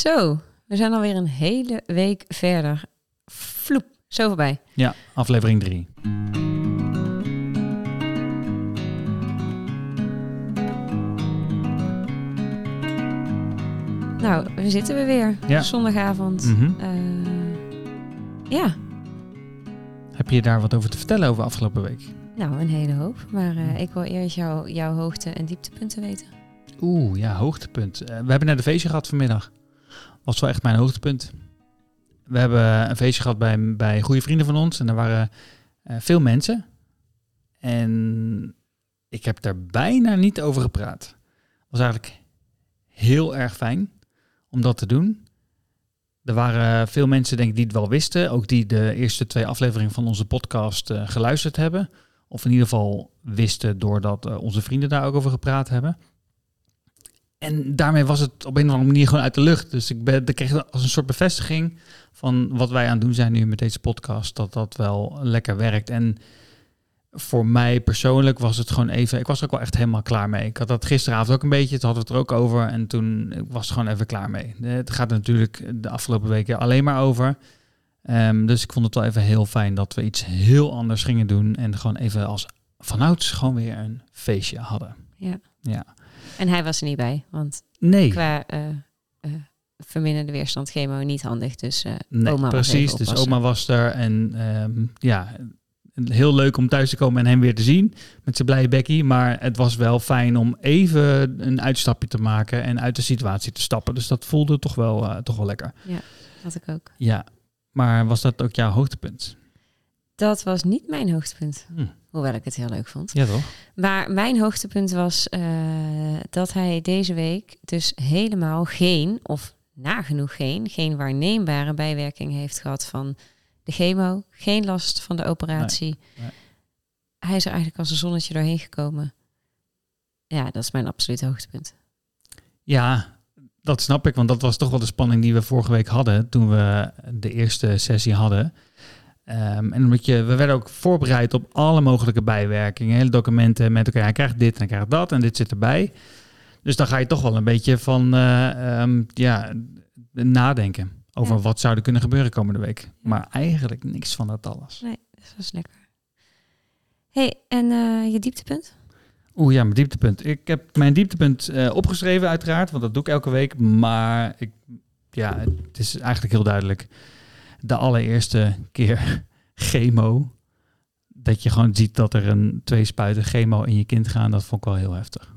Zo, we zijn alweer een hele week verder. Vloep, zo voorbij. Ja, aflevering 3. Nou, we zitten we weer. Ja. Zondagavond. Mhm. Eh, ja, Heb je daar wat over te vertellen over afgelopen week? nou, een hele hoop. Maar eh, ik wil eerst jou, jouw hoogte- en dieptepunten weten. Oeh, ja, hoogtepunt. Eh, we hebben net een feestje gehad vanmiddag. Was wel echt mijn hoogtepunt. We hebben een feestje gehad bij, bij goede vrienden van ons. En er waren eh, veel mensen. En ik heb daar bijna niet over gepraat. was eigenlijk heel erg fijn om dat te doen. Er waren veel mensen, denk ik, die het wel wisten. Ook die de eerste twee afleveringen van onze podcast eh, geluisterd hebben. Of in ieder geval wisten doordat eh, onze vrienden daar ook over gepraat hebben. En daarmee was het op een of andere manier gewoon uit de lucht. Dus ik, ben, ik kreeg als een soort bevestiging van wat wij aan het doen zijn nu met deze podcast. Dat dat wel lekker werkt. En voor mij persoonlijk was het gewoon even... Ik was er ook wel echt helemaal klaar mee. Ik had dat gisteravond ook een beetje. Het hadden we het er ook over. En toen ik was het gewoon even klaar mee. Het gaat natuurlijk de afgelopen weken alleen maar over. Ehm, dus ik vond het wel even heel fijn dat we iets heel anders gingen doen. En gewoon even als vanouds gewoon weer een feestje hadden. Ja. Ja. En hij was er niet bij, want Nee. qua eh eh, verminderde weerstand chemo niet handig. Dus eh Nee, oma was precies. Dus oma was er en ehm, ja, heel leuk om thuis te komen en hem weer te zien met zijn blije bekkie. Maar het was wel fijn om even een uitstapje te maken en uit de situatie te stappen. Dus dat voelde toch wel, toch wel lekker. Had ik ook. Ja, maar was dat ook jouw hoogtepunt? Dat was niet mijn hoogtepunt. Hm. Hoewel ik het heel leuk vond. Ja, toch? Maar mijn hoogtepunt was eh, dat hij deze week dus helemaal geen, of nagenoeg geen, geen waarneembare bijwerking heeft gehad van de chemo. Geen last van de operatie. nee. Hij is er eigenlijk als een zonnetje doorheen gekomen. Ja, dat is mijn absolute hoogtepunt. Ja, dat snap ik, want dat was toch wel de spanning die we vorige week hadden toen we de eerste sessie hadden. Ehm, en omdat je, we werden ook voorbereid op alle mogelijke bijwerkingen, hele documenten met oké, hij krijgt dit en hij krijgt dat en dit zit erbij. Dus dan ga je toch wel een beetje van eh, ehm, ja, nadenken over Ja. wat zou er kunnen gebeuren komende week. Maar eigenlijk niks van dat alles. Nee, dat was lekker. hey, en eh, je dieptepunt? Oeh ja, mijn dieptepunt. Ik heb mijn dieptepunt eh, opgeschreven uiteraard, want dat doe ik elke week. Maar ik, ja, het is eigenlijk heel duidelijk. De allereerste keer chemo, dat je gewoon ziet dat er een twee spuiten chemo in je kind gaan, dat vond ik wel heel heftig.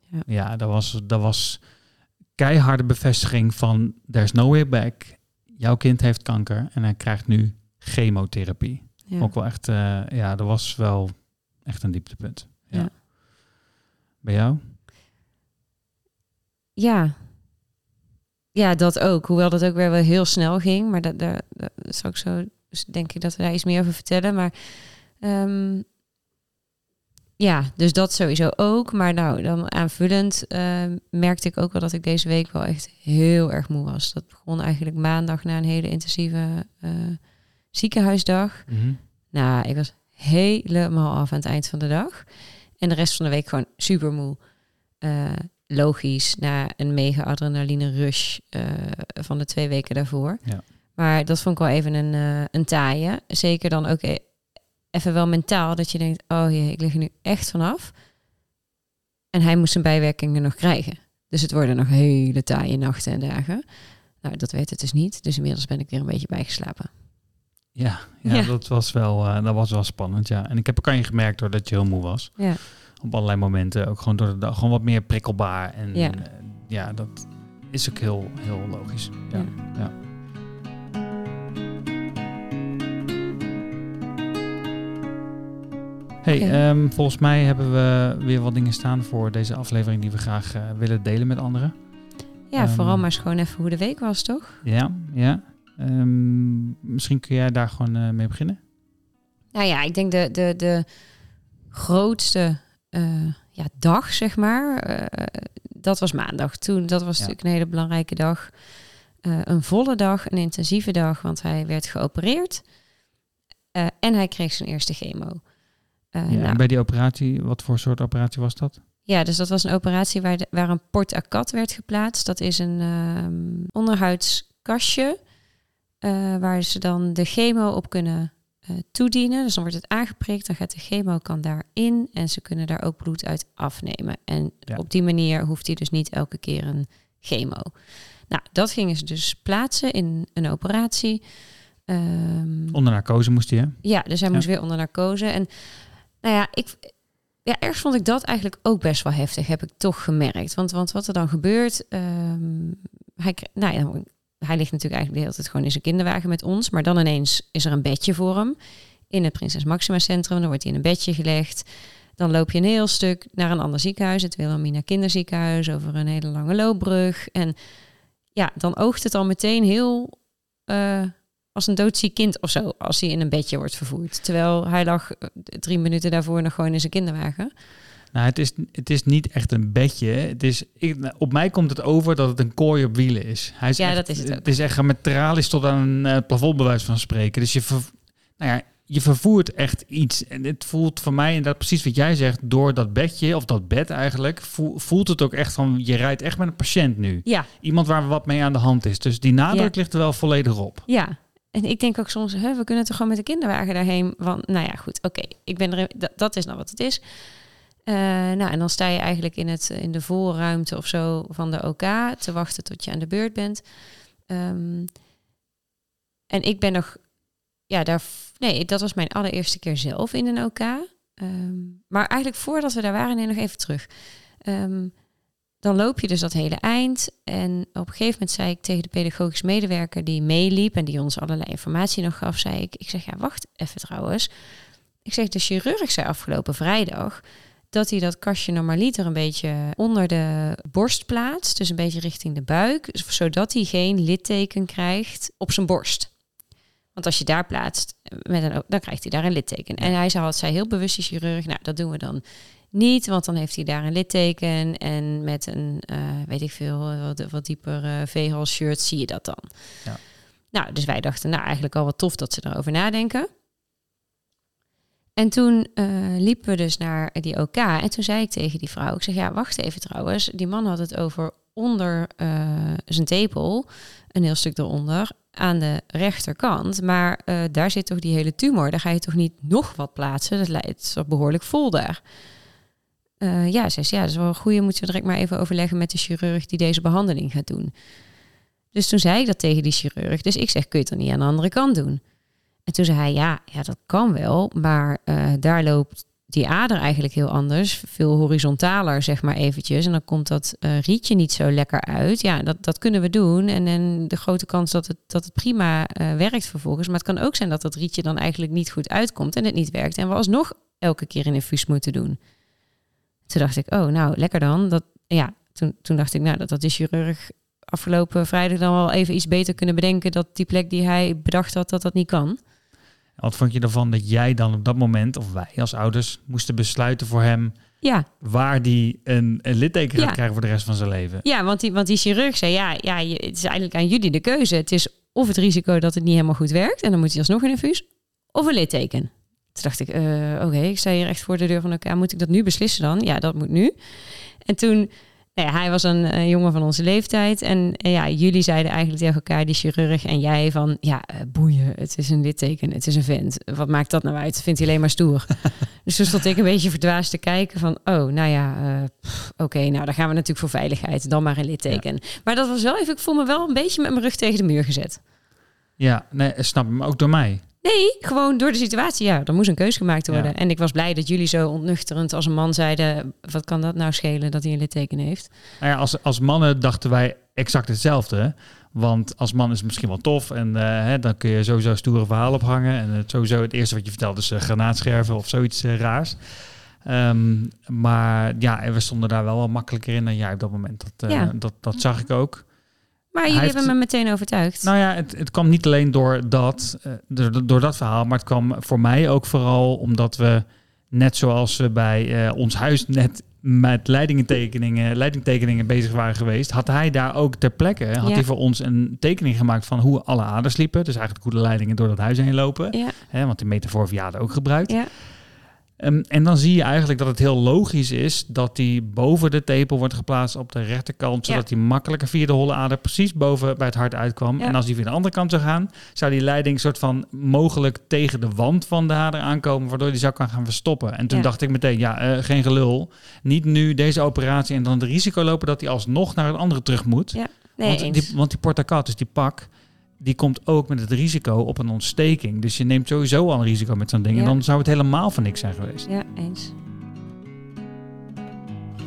Ja. Ja, dat was, dat was keiharde bevestiging van there's no way back. Jouw kind heeft kanker en hij krijgt nu chemotherapie. Ja. Ook wel echt, eh, ja, dat was wel echt een dieptepunt. Ja. Ja. Bij jou? Ja. Ja, dat ook. Hoewel dat ook weer wel heel snel ging. Maar dat, daar, daar zal ik zo, dus denk ik dat we daar iets meer over vertellen. Maar ehm, ja, dus dat sowieso ook. Maar nou, dan aanvullend ehm, merkte ik ook wel dat ik deze week wel echt heel erg moe was. Dat begon eigenlijk maandag na een hele intensieve eh, ziekenhuisdag. Nou, ik was helemaal af aan het eind van de dag. En de rest van de week gewoon super moe. Eh, logisch, na een mega adrenaline rush eh, van de twee weken daarvoor. Ja. Maar dat vond ik wel even een, eh een taaie. Zeker dan ook e- even wel mentaal, dat je denkt, oh jee, ik lig er nu echt vanaf. En hij moest zijn bijwerkingen nog krijgen. Dus het worden nog hele taaie nachten en dagen. Nou, dat weet het dus niet. Dus inmiddels ben ik weer een beetje bijgeslapen. Ja, ja, Ja. Dat, was wel, eh, dat was wel spannend. Ja. En ik heb ook aan je gemerkt hoor, dat je heel moe was. Ja. Op allerlei momenten. Ook gewoon door de dag. Gewoon wat meer prikkelbaar. En Ja. ja, ja dat is ook heel, heel logisch. Ja. Ja. Ja. Hey, ehm, volgens mij hebben we weer wat dingen staan voor deze aflevering die we graag eh, willen delen met anderen. Ja, Ehm. vooral maar eens gewoon even hoe de week was, toch? Ja, ja. Ehm, misschien kun jij daar gewoon eh, mee beginnen. Nou ja, ik denk de, de, de grootste eh, ja, dag, zeg maar, eh, dat was maandag. Toen, dat was Ja. natuurlijk een hele belangrijke dag. Eh, een volle dag, een intensieve dag, want hij werd geopereerd. En hij kreeg zijn eerste chemo. Ja, nou, en bij die operatie, wat voor soort operatie was dat? Ja, dus dat was een operatie waar, de, waar een port à cat werd geplaatst. Dat is een ehm, onderhuidskastje waar ze dan de chemo op kunnen eh, toedienen. Dus dan wordt het aangeprikt, dan gaat de chemo kan daarin en ze kunnen daar ook bloed uit afnemen. En Ja. op die manier hoeft hij dus niet elke keer een chemo. Nou, dat gingen ze dus plaatsen in een operatie. Ehm, Onder narcose moest hij, hè? ja, dus hij Ja. moest weer onder narcose. En nou ja, ik, ja, ergens vond ik dat eigenlijk ook best wel heftig, heb ik toch gemerkt. Want, want wat er dan gebeurt, ehm, hij, nou ja, hij ligt natuurlijk eigenlijk de hele tijd gewoon in zijn kinderwagen met ons. Maar dan ineens is er een bedje voor hem in het Prinses Maxima Centrum. Dan wordt hij in een bedje gelegd. Dan loop je een heel stuk naar een ander ziekenhuis, het Wilhelmina Kinderziekenhuis, over een hele lange loopbrug. En ja, dan oogt het al meteen heel eh, als een doodziek kind of zo, als hij in een bedje wordt vervoerd. Terwijl hij lag eh, drie minuten daarvoor nog gewoon in zijn kinderwagen. Nou, het is, het is niet echt een bedje. Het is, ik, nou, op mij komt het over dat het een kooi op wielen is. Hij is Ja, echt, dat is het ook. Het is echt met tralies tot aan een uh, plafond bij wijze van spreken. Dus je, ver, nou ja, je vervoert echt iets. En het voelt voor mij inderdaad precies wat jij zegt. Door dat bedje, of dat bed eigenlijk, voel, voelt het ook echt van... je rijdt echt met een patiënt nu. Ja, Iemand waar wat mee aan de hand is. Dus die nadruk Ja. ligt er wel volledig op. ja. En ik denk ook soms, hè, we kunnen toch gewoon met de kinderwagen daarheen. Want, nou ja, goed, oké, ik ben er. Dat, dat is nou wat het is. Eh, nou, en dan sta je eigenlijk in, het, in de voorruimte of zo van de OK te wachten tot je aan de beurt bent. Ehm, en ik ben nog, ja, daar, nee, dat was mijn allereerste keer zelf in een OK. Ehm, maar eigenlijk voordat we daar waren, nee, nog even terug. Ehm, dan loop je dus dat hele eind. En op een gegeven moment zei ik tegen de pedagogisch medewerker die meeliep en die ons allerlei informatie nog gaf, zei ik, ik zeg ja, wacht even trouwens. Ik zeg, de chirurg zei afgelopen vrijdag dat hij dat kastje normaliter een beetje onder de borst plaatst, dus een beetje richting de buik, zodat hij geen litteken krijgt op zijn borst. Want als je daar plaatst, met een, dan krijgt hij daar een litteken. En hij zei, had zij heel bewust, die chirurg, nou, dat doen we dan niet, want dan heeft hij daar een litteken en met een, uh, weet ik veel, wat, wat dieper uh, shirt zie je dat dan. Ja. Nou, dus wij dachten, nou, eigenlijk al wat tof dat ze erover nadenken. En toen uh, liepen we dus naar die OK. En toen zei ik tegen die vrouw, ik zeg, ja, wacht even trouwens. Die man had het over onder uh, zijn tepel, een heel stuk eronder, aan de rechterkant. Maar uh, daar zit toch die hele tumor. Daar ga je toch niet nog wat plaatsen? Dat leidt toch behoorlijk vol daar. Ja, zei ze, ja, dat is wel een goede. Moeten we direct maar even overleggen met de chirurg die deze behandeling gaat doen. Dus toen zei ik dat tegen die chirurg. Dus ik zeg, kun je het dan niet aan de andere kant doen? En toen zei hij, ja, ja dat kan wel. Maar uh, daar loopt die ader eigenlijk heel anders. Veel horizontaler, zeg maar eventjes. En dan komt dat uh, rietje niet zo lekker uit. Ja, dat, dat kunnen we doen. En, en de grote kans dat het, dat het prima uh, werkt vervolgens. Maar het kan ook zijn dat dat rietje dan eigenlijk niet goed uitkomt en het niet werkt. En we alsnog elke keer een infuus moeten doen. Toen dacht ik, oh, nou, lekker dan. Dat, ja, toen, toen dacht ik, nou, dat had de chirurg afgelopen vrijdag dan wel even iets beter kunnen bedenken... dat die plek die hij bedacht had, dat dat niet kan. Wat vond je ervan dat jij dan op dat moment, of wij als ouders, moesten besluiten voor hem... Ja. waar die een, een litteken gaat Ja. krijgen voor de rest van zijn leven? Ja, want die, want die chirurg zei, ja, ja, het is eigenlijk aan jullie de keuze. Het is of het risico dat het niet helemaal goed werkt... en dan moet hij alsnog een infuus, of een litteken. Toen dacht ik, eh, oké, ik sta hier echt voor de deur van elkaar. Moet ik dat nu beslissen dan? Ja, dat moet nu. En toen, nou ja, hij was een, eh, jongen van onze leeftijd. En eh, ja, jullie zeiden eigenlijk tegen elkaar, die chirurg en jij, van ja, eh, boeien, het is een litteken, het is een vent. Wat maakt dat nou uit? Vindt hij alleen maar stoer. dus toen stond ik een beetje verdwaasd te kijken van, oh, nou ja, oké, nou dan gaan we natuurlijk voor veiligheid, dan maar een litteken. Maar dat was wel even, ik voel me wel een beetje met mijn rug tegen de muur gezet. Ja, nee, snap maar ook door mij. Nee, gewoon door de situatie. Ja, er moest een keuze gemaakt worden. Ja. En ik was blij dat jullie zo ontnuchterend als een man zeiden... wat kan dat nou schelen dat hij een litteken heeft? Nou ja, als, als mannen dachten wij exact hetzelfde. Want als man is het misschien wel tof en eh, hè, dan kun je sowieso stoere verhalen ophangen. En het, sowieso het eerste wat je vertelt is eh, granaatscherven of zoiets eh, raars. Ehm, maar ja, en we stonden daar wel wat makkelijker in dan jij op dat moment. Dat, Ja. dat, dat zag ik ook. Maar jullie heeft- hebben me meteen overtuigd. Nou ja, het, het kwam niet alleen door dat, eh, door, door dat verhaal, maar het kwam voor mij ook vooral omdat we, net zoals we bij eh, ons huis net met leidingtekeningen, leidingtekeningen bezig waren geweest, had hij daar ook ter plekke, had Ja. hij voor ons een tekening gemaakt van hoe alle aders liepen. Dus eigenlijk hoe de leidingen door dat huis heen lopen. Ja, Hè, want die metafoor je ook gebruikt. ja. Ehm, en dan zie je eigenlijk dat het heel logisch is dat die boven de tepel wordt geplaatst op de rechterkant, zodat die makkelijker via de holle ader precies boven bij het hart uitkwam. Ja. En als die via de andere kant zou gaan, zou die leiding soort van mogelijk tegen de wand van de ader aankomen, waardoor die zou kan gaan verstoppen. En toen Ja. dacht ik meteen, ja, eh, geen gelul. Niet nu deze operatie en dan het risico lopen dat hij alsnog naar het andere terug moet. Ja, nee, want, die, want die portacat, dus die pak, die komt ook met het risico op een ontsteking. Dus je neemt sowieso al een risico met zo'n ding. En dan zou het helemaal van niks zijn geweest. Ja, eens.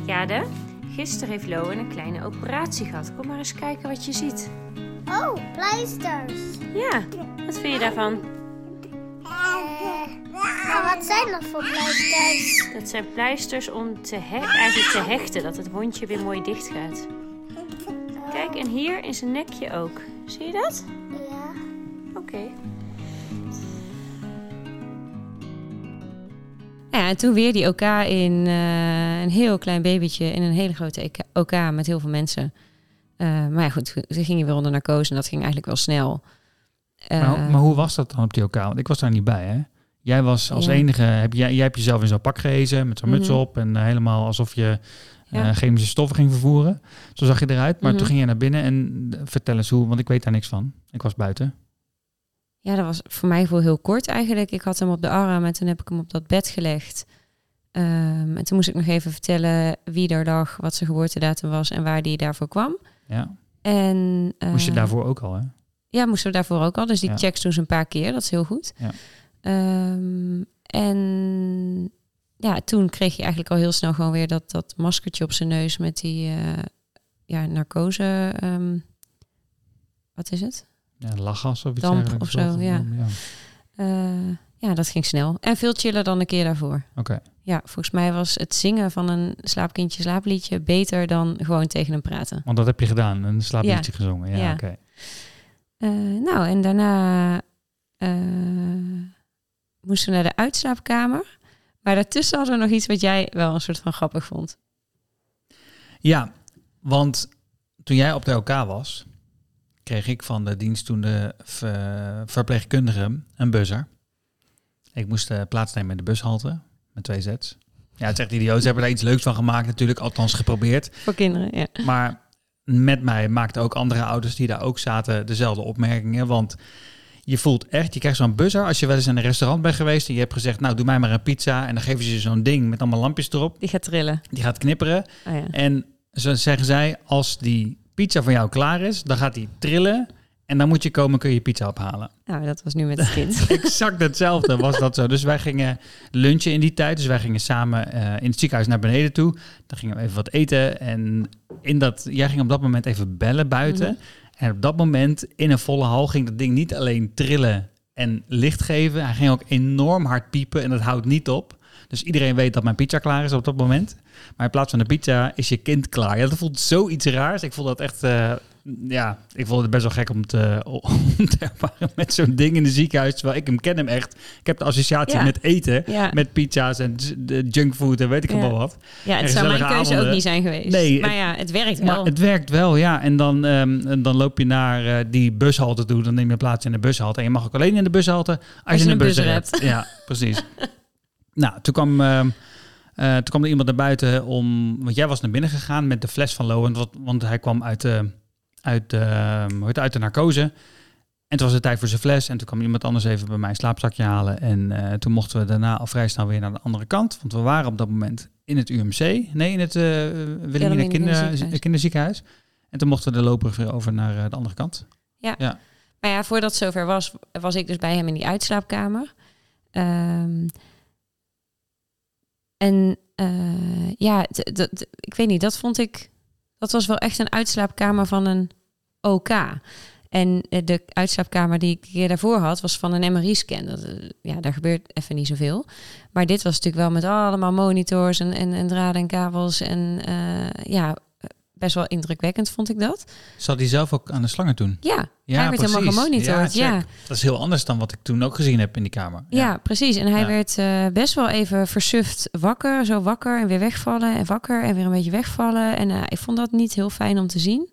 Jade, gisteren heeft Loen een kleine operatie gehad. Kom maar eens kijken wat je ziet. Oh, pleisters. Ja, wat vind je daarvan? Maar wat zijn dat voor pleisters? Dat zijn pleisters om te he- eigenlijk te hechten, dat het wondje weer mooi dicht gaat. Kijk, en hier in zijn nekje ook. Zie je dat? Ja. Oké. Ja, en toen weer die OK in eh, een heel klein babytje in een hele grote EK OK met heel veel mensen. Eh, maar ja, goed, ze gingen weer onder narcose en dat ging eigenlijk wel snel. Eh, maar, maar hoe was dat dan op die OK? Want ik was daar niet bij, hè? Jij was als Ja. enige, heb, jij, jij hebt jezelf in zo'n pak gehezen met zo'n muts Mhm. op en helemaal alsof je Ja. chemische stoffen ging vervoeren. Zo zag je eruit. Maar Mhm. toen ging je naar binnen en eh, vertel eens hoe, want ik weet daar niks van. Ik was buiten. Ja, dat was voor mij voor heel kort eigenlijk. Ik had hem op de arm en toen heb ik hem op dat bed gelegd. Ehm, en toen moest ik nog even vertellen wie er lag, wat zijn geboortedatum was en waar die daarvoor kwam. Ja. En, Moest je eh, daarvoor ook al, hè? Ja, moesten we daarvoor ook al. Dus die Ja. checks doen ze een paar keer. Dat is heel goed. Ja. Ehm, en ja, toen kreeg je eigenlijk al heel snel gewoon weer dat, dat maskertje op zijn neus met die eh, ja, narcose. ehm, wat is het? Ja, lachgas of iets Damp of zo, ja. ja. Eh, ja, dat ging snel. En veel chiller dan een keer daarvoor. Oké. Ja, volgens mij was het zingen van een slaapkindje slaapliedje beter dan gewoon tegen hem praten. Want dat heb je gedaan, een slaapliedje Ja. gezongen. Ja, Ja. oké. Eh, nou, en daarna moesten we naar de uitslaapkamer. Maar daartussen hadden we nog iets wat jij wel een soort van grappig vond. Ja, want toen jij op de OK was, kreeg ik van de dienstdoende ver- verpleegkundige een buzzer. Ik moest eh, plaatsnemen in de bushalte met twee zets. Ja, het is echt idioot. Ze hebben daar iets leuks van gemaakt natuurlijk, althans geprobeerd. Voor kinderen, ja. Maar met mij maakten ook andere ouders die daar ook zaten dezelfde opmerkingen. Want je voelt echt, je krijgt zo'n buzzer als je wel eens in een restaurant bent geweest en je hebt gezegd, nou doe mij maar een pizza. En dan geven ze je zo'n ding met allemaal lampjes erop. Die gaat trillen. Die gaat knipperen. Oh, ja. En zo zeggen zij, als die pizza van jou klaar is, dan gaat die trillen. En dan moet je komen, kun je je pizza ophalen. Nou, dat was nu met het kind. exact hetzelfde was dat zo. Dus wij gingen lunchen in die tijd. Dus wij gingen samen eh, in het ziekenhuis naar beneden toe. Dan gingen we even wat eten. En in dat, jij ging op dat moment even bellen buiten. Mhm. En op dat moment, in een volle hal, ging dat ding niet alleen trillen en licht geven. Hij ging ook enorm hard piepen en dat houdt niet op. Dus iedereen weet dat mijn pizza klaar is op dat moment. Maar in plaats van de pizza is je kind klaar. Ja, dat voelt zoiets raars. Ik vond dat echt... eh, ja, ik vond het best wel gek om te, om te ervaren met zo'n ding in het ziekenhuis. Terwijl ik hem ken hem echt. Ik heb de associatie Ja. met eten. Ja, Met pizza's en junkfood en weet ik Ja. allemaal wat. ja het zou mijn keuze ook niet zijn geweest. Nee, maar ja, het werkt Maar wel. het werkt wel, ja. En dan, ehm, en dan loop je naar eh, die bushalte toe. Dan neem je plaats in de bushalte. En je mag ook alleen in de bushalte als, je een buzzer hebt. Ja, precies. nou, toen kwam, ehm, eh, toen kwam er iemand naar buiten om... Want jij was naar binnen gegaan met de fles van Lowen. Want, want hij kwam uit, de uit, de, ehm, uit de narcose. En toen was het tijd voor zijn fles. En toen kwam iemand anders even bij mij een slaapzakje halen. En eh, toen mochten we daarna al vrij snel weer naar de andere kant. Want we waren op dat moment in het UMC. Nee, in het uh, Wilhelmina kinder, kinderziekenhuis. En toen mochten we de loper weer over naar eh, de andere kant. Maar ja, voordat het zover was, was ik dus bij hem in die uitslaapkamer. Ehm, en eh, ja, ik weet niet, dat vond ik... Dat was wel echt een uitslaapkamer van een OK. En eh, de uitslaapkamer die ik een keer daarvoor had, was van een MRI-scan. Eh, ja, daar gebeurt even niet zoveel. Maar dit was natuurlijk wel met allemaal monitors en, en, en draden en kabels. En eh, ja, best wel indrukwekkend vond ik dat. Zat hij zelf ook aan de slangen toen? Ja, Ja, hij werd helemaal precies. gemonitord. Ja. Dat is heel anders dan wat ik toen ook gezien heb in die kamer. Ja, precies. En hij Ja. werd best wel even versuft wakker, zo wakker en weer wegvallen en wakker en weer een beetje wegvallen. En ik vond dat niet heel fijn om te zien.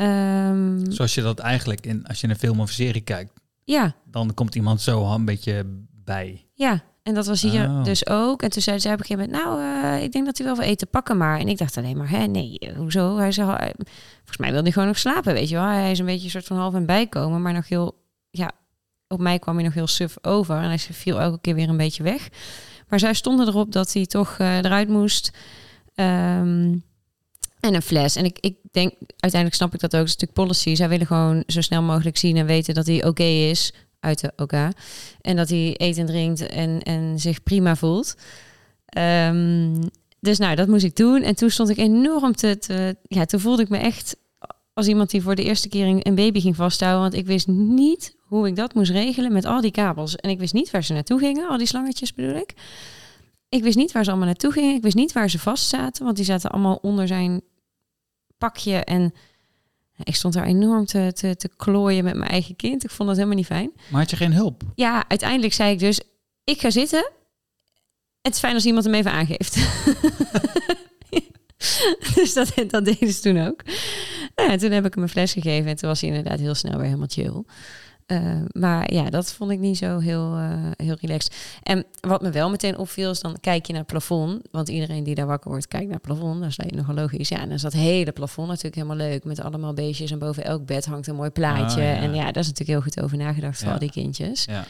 Ehm, Zoals je dat eigenlijk in, als je een film of serie kijkt, ja, dan komt iemand zo een beetje bij. ja, en dat was hier Oh. dus ook. En toen zei zij op een gegeven moment, nou, eh, ik denk dat hij wel wil eten, pakken maar. En ik dacht alleen maar, hè, nee, eh, hoezo? Hij zei, eh, volgens mij wil hij gewoon nog slapen, weet je wel. Hij is een beetje een soort van half en bijkomen, maar nog heel, ja, op mij kwam hij nog heel suf over. En hij viel elke keer weer een beetje weg. Maar zij stonden erop dat hij toch eruit moest. Ehm, en een fles. En ik, ik denk, uiteindelijk snap ik dat ook. Het is natuurlijk policy. Zij willen gewoon zo snel mogelijk zien en weten dat hij oké is. Uit de OK. En dat hij eet en drinkt en, en zich prima voelt. Ehm, dus nou, dat moest ik doen. En toen stond ik enorm te, te... Ja, toen voelde ik me echt als iemand die voor de eerste keer een een baby ging vasthouden. Want ik wist niet hoe ik dat moest regelen met al die kabels. En ik wist niet waar ze naartoe gingen. Al die slangetjes bedoel ik. Ik wist niet waar ze allemaal naartoe gingen. Ik wist niet waar ze vast zaten. Want die zaten allemaal onder zijn pakje. En ik stond daar enorm te, te, te klooien met mijn eigen kind. Ik vond dat helemaal niet fijn. Maar had je geen hulp? Ja, uiteindelijk zei ik dus, ik ga zitten. Het is fijn als iemand hem even aangeeft. dus dat, dat deden ze toen ook. Nou ja, toen heb ik hem een fles gegeven en toen was hij inderdaad heel snel weer helemaal chill. Eh, maar ja, dat vond ik niet zo heel, eh, heel relaxed. En wat me wel meteen opviel is dan kijk je naar het plafond. Want iedereen die daar wakker wordt kijkt naar het plafond. Dat is nogal logisch. Ja, en dan is dat hele plafond natuurlijk helemaal leuk. Met allemaal beestjes en boven elk bed hangt een mooi plaatje. Ah, ja. En ja, daar is natuurlijk heel goed over nagedacht voor Ja. al die kindjes. Ja.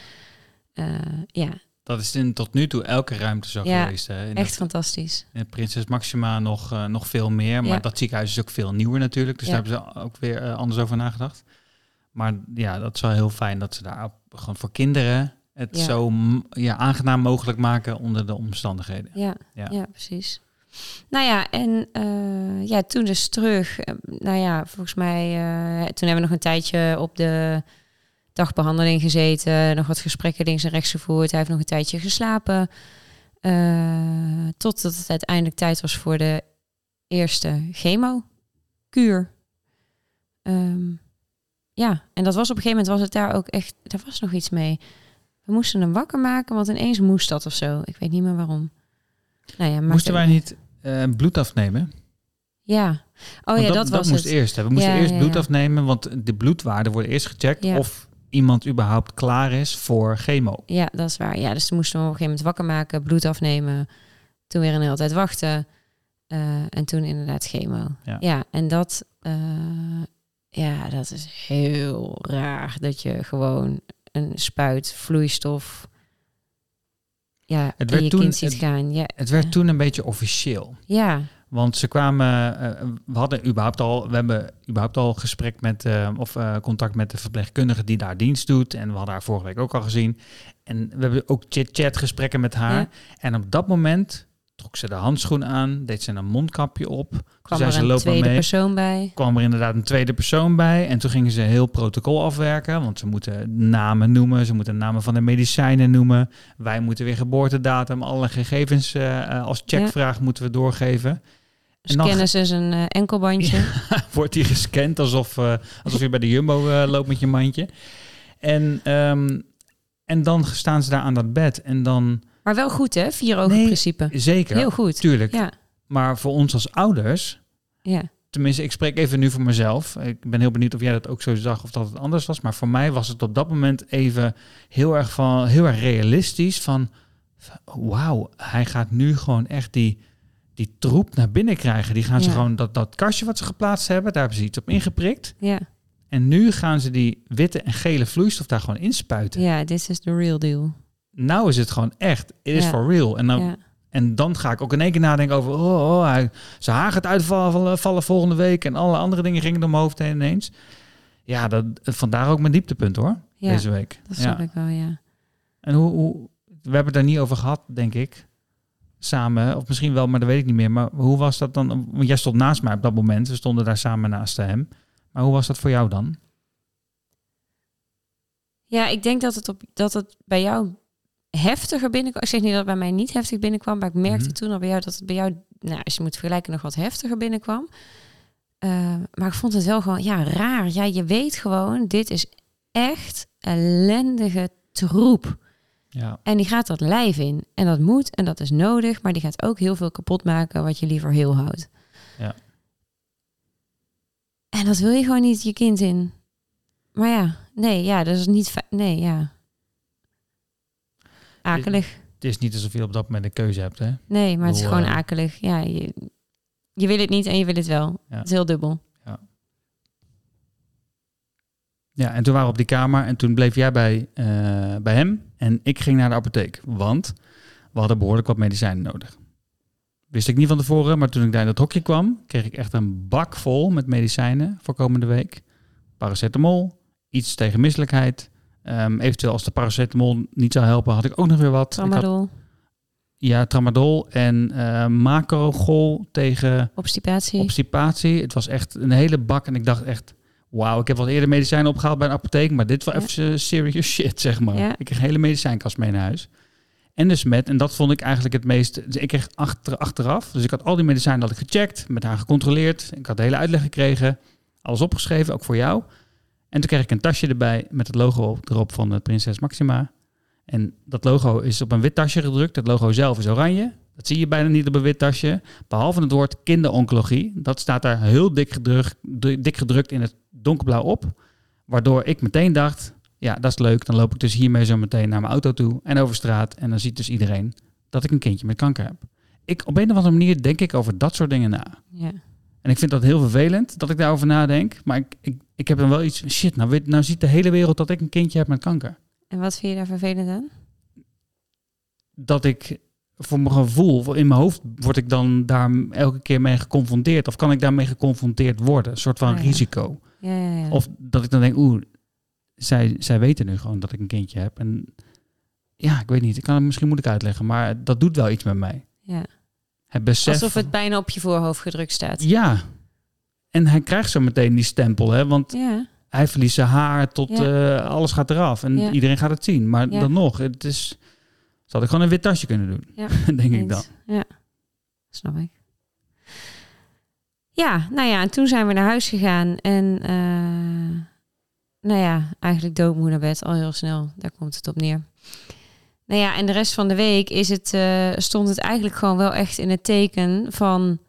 Eh, ja, Dat is in, tot nu toe elke ruimte zo Ja, geweest. Hè? In echt fantastisch. in Prinses Maxima nog, nog veel meer. Maar dat ziekenhuis is ook veel nieuwer natuurlijk. Dus daar hebben ze ook weer anders over nagedacht. Maar ja, dat is wel heel fijn dat ze daar gewoon voor kinderen het Ja. zo ja, aangenaam mogelijk maken onder de omstandigheden. Ja, Ja. ja. precies. Nou ja, en eh, ja, toen dus terug. eh, nou ja, volgens mij, eh, toen hebben we nog een tijdje op de dagbehandeling gezeten. Nog wat gesprekken links en rechts gevoerd. Hij heeft nog een tijdje geslapen. totdat het uiteindelijk tijd was voor de eerste chemo-kuur. Ehm, ja, en dat was op een gegeven moment was het daar ook echt... Daar was nog iets mee. We moesten hem wakker maken, want ineens moest dat of zo. Ik weet niet meer waarom. Nou ja, Moesten wij niet eh, bloed afnemen? Ja. Oh Want ja, dat, was moest het. eerst. Hè. We moesten Ja, eerst ja, bloed afnemen, want de bloedwaarden worden eerst gecheckt of iemand überhaupt klaar is voor chemo. Ja, dat is waar. Ja, dus toen moesten we op een gegeven moment wakker maken, bloed afnemen. Toen weer een hele tijd wachten. eh, en toen inderdaad chemo. Ja. Ja, en dat, eh, ja, dat is heel raar. Dat je gewoon een spuit vloeistof ja, Het in werd je toen- kind ziet het- gaan. Ja, Het werd Ja. toen een beetje officieel. ja, Want ze kwamen, eh, we hadden überhaupt al, we hebben überhaupt al gesprek met, eh, of eh, contact met de verpleegkundige die daar dienst doet. En we hadden haar vorige week ook al gezien. En we hebben ook chit-chat gesprekken met haar. Ja. En op dat moment trok ze de handschoen aan, deed ze een mondkapje op. Kwam er ze, een tweede mee. persoon bij. kwam er inderdaad een tweede persoon bij. En toen gingen ze heel protocol afwerken. Want ze moeten namen noemen. Ze moeten namen van de medicijnen noemen. Wij moeten weer geboortedatum. Alle gegevens eh, eh, als checkvraag moeten we doorgeven. Scannen ze zijn eh, enkelbandje. wordt die gescand alsof, eh, alsof je bij de Jumbo loopt met je mandje. En, ehm, en dan staan ze daar aan dat bed. En dan, Maar wel goed, hè? Vier ogen Nee, principe. zeker, Heel goed. tuurlijk. Ja, Maar voor ons als ouders... ja. Tenminste, ik spreek even nu voor mezelf. Ik ben heel benieuwd of jij dat ook zo zag of dat het anders was. Maar voor mij was het op dat moment even heel erg, van, heel erg realistisch. Van, wauw, hij gaat nu gewoon echt die, die troep naar binnen krijgen. Die gaan ze gewoon, dat, dat kastje wat ze geplaatst hebben, daar hebben ze iets op ingeprikt. Ja, En nu gaan ze die witte en gele vloeistof daar gewoon inspuiten. ja, dit is de real deal. Nou is het gewoon echt, it is for real. En dan, en dan ga ik ook in één keer nadenken over... Oh, oh hij, zijn haar gaat uitvallen vallen volgende week... en alle andere dingen gingen door mijn hoofd heen ineens. Ja, dat, vandaar ook mijn dieptepunt hoor, ja deze week. dat ja. snap ik wel, ja. En hoe, hoe... We hebben het daar niet over gehad, denk ik. Samen, of misschien wel, maar dat weet ik niet meer. Maar hoe was dat dan? Want jij stond naast mij op dat moment. We stonden daar samen naast hem. Maar hoe was dat voor jou dan? Ja, ik denk dat het, op, dat het bij jou heftiger binnenkwam. Ik zeg niet dat het bij mij niet heftig binnenkwam, maar ik merkte Mhm. toen al bij jou dat het bij jou, nou, als je moet vergelijken, nog wat heftiger binnenkwam. Eh, maar ik vond het wel gewoon, ja, raar. Ja, je weet gewoon, dit is echt ellendige troep. Ja, En die gaat dat lijf in. En dat moet en dat is nodig, maar die gaat ook heel veel kapot maken wat je liever heel houdt. Ja. En dat wil je gewoon niet je kind in. Maar ja, nee, ja, dat is niet fijn. Nee, ja. Akelig. het is niet alsof je op dat moment een keuze hebt. Hè? Nee, maar het is gewoon eh, akelig. Ja, je, je wil het niet en je wil het wel. Ja. Het is heel dubbel. Ja, en toen waren we op die kamer en toen bleef jij bij, eh, bij hem en ik ging naar de apotheek. Want we hadden behoorlijk wat medicijnen nodig. Wist ik niet van tevoren, maar toen ik daar in dat hokje kwam, kreeg ik echt een bak vol met medicijnen voor komende week. Paracetamol, iets tegen misselijkheid. Ehm, eventueel als de paracetamol niet zou helpen, had ik ook nog weer wat. Ik had- Tramadol, ja, tramadol en eh macrogol tegen obstipatie. obstipatie. Het was echt een hele bak en ik dacht echt... Wauw, ik heb wel eerder medicijnen opgehaald bij een apotheek, maar dit was Ja. even serious shit, zeg maar. Ja. Ik kreeg een hele medicijnkast mee naar huis. En dus met, en dat vond ik eigenlijk het meest... Dus ik kreeg achter, achteraf, dus ik had al die medicijnen had ik gecheckt, met haar gecontroleerd. Ik had de hele uitleg gekregen, alles opgeschreven, ook voor jou. En toen kreeg ik een tasje erbij met het logo op- erop van de Prinses Maxima. En dat logo is op een wit tasje gedrukt. Het logo zelf is oranje. Dat zie je bijna niet op een wit tasje. Behalve het woord kinderoncologie. Dat staat daar heel dik gedrukt, dik gedrukt in het donkerblauw op. Waardoor ik meteen dacht, ja, dat is leuk. Dan loop ik dus hiermee zo meteen naar mijn auto toe en over straat. En dan ziet dus iedereen dat ik een kindje met kanker heb. Ik, op een of andere manier denk ik over dat soort dingen na. Ja. En ik vind dat heel vervelend dat ik daarover nadenk. Maar ik, ik, ik heb dan wel iets shit, nou, weet, nou ziet de hele wereld dat ik een kindje heb met kanker. En wat vind je daar vervelend aan? dat ik voor mijn gevoel, in mijn hoofd word ik dan daar elke keer mee geconfronteerd. Of kan ik daarmee geconfronteerd worden? Een soort van ja. risico. Ja, ja, ja. Of dat ik dan denk, oeh, zij, zij weten nu gewoon dat ik een kindje heb. En ja, ik weet niet. Ik kan het misschien moeilijk uitleggen, maar dat doet wel iets met mij. ja. Het besef. Alsof het bijna op je voorhoofd gedrukt staat. Ja. En hij krijgt zo meteen die stempel, hè? Want Ja, hij verliest zijn haar tot Ja. eh, alles gaat eraf. En Ja. iedereen gaat het zien. Maar dan nog, het is... Ze had ik gewoon een wit tasje kunnen doen. Ja, denk ik dan. Ja, snap ik. Ja, nou ja, en toen zijn we naar huis gegaan. En eh, nou ja, eigenlijk doodmoe naar bed al heel snel. Daar komt het op neer. Nou ja, en de rest van de week is het, eh, stond het eigenlijk gewoon wel echt in het teken van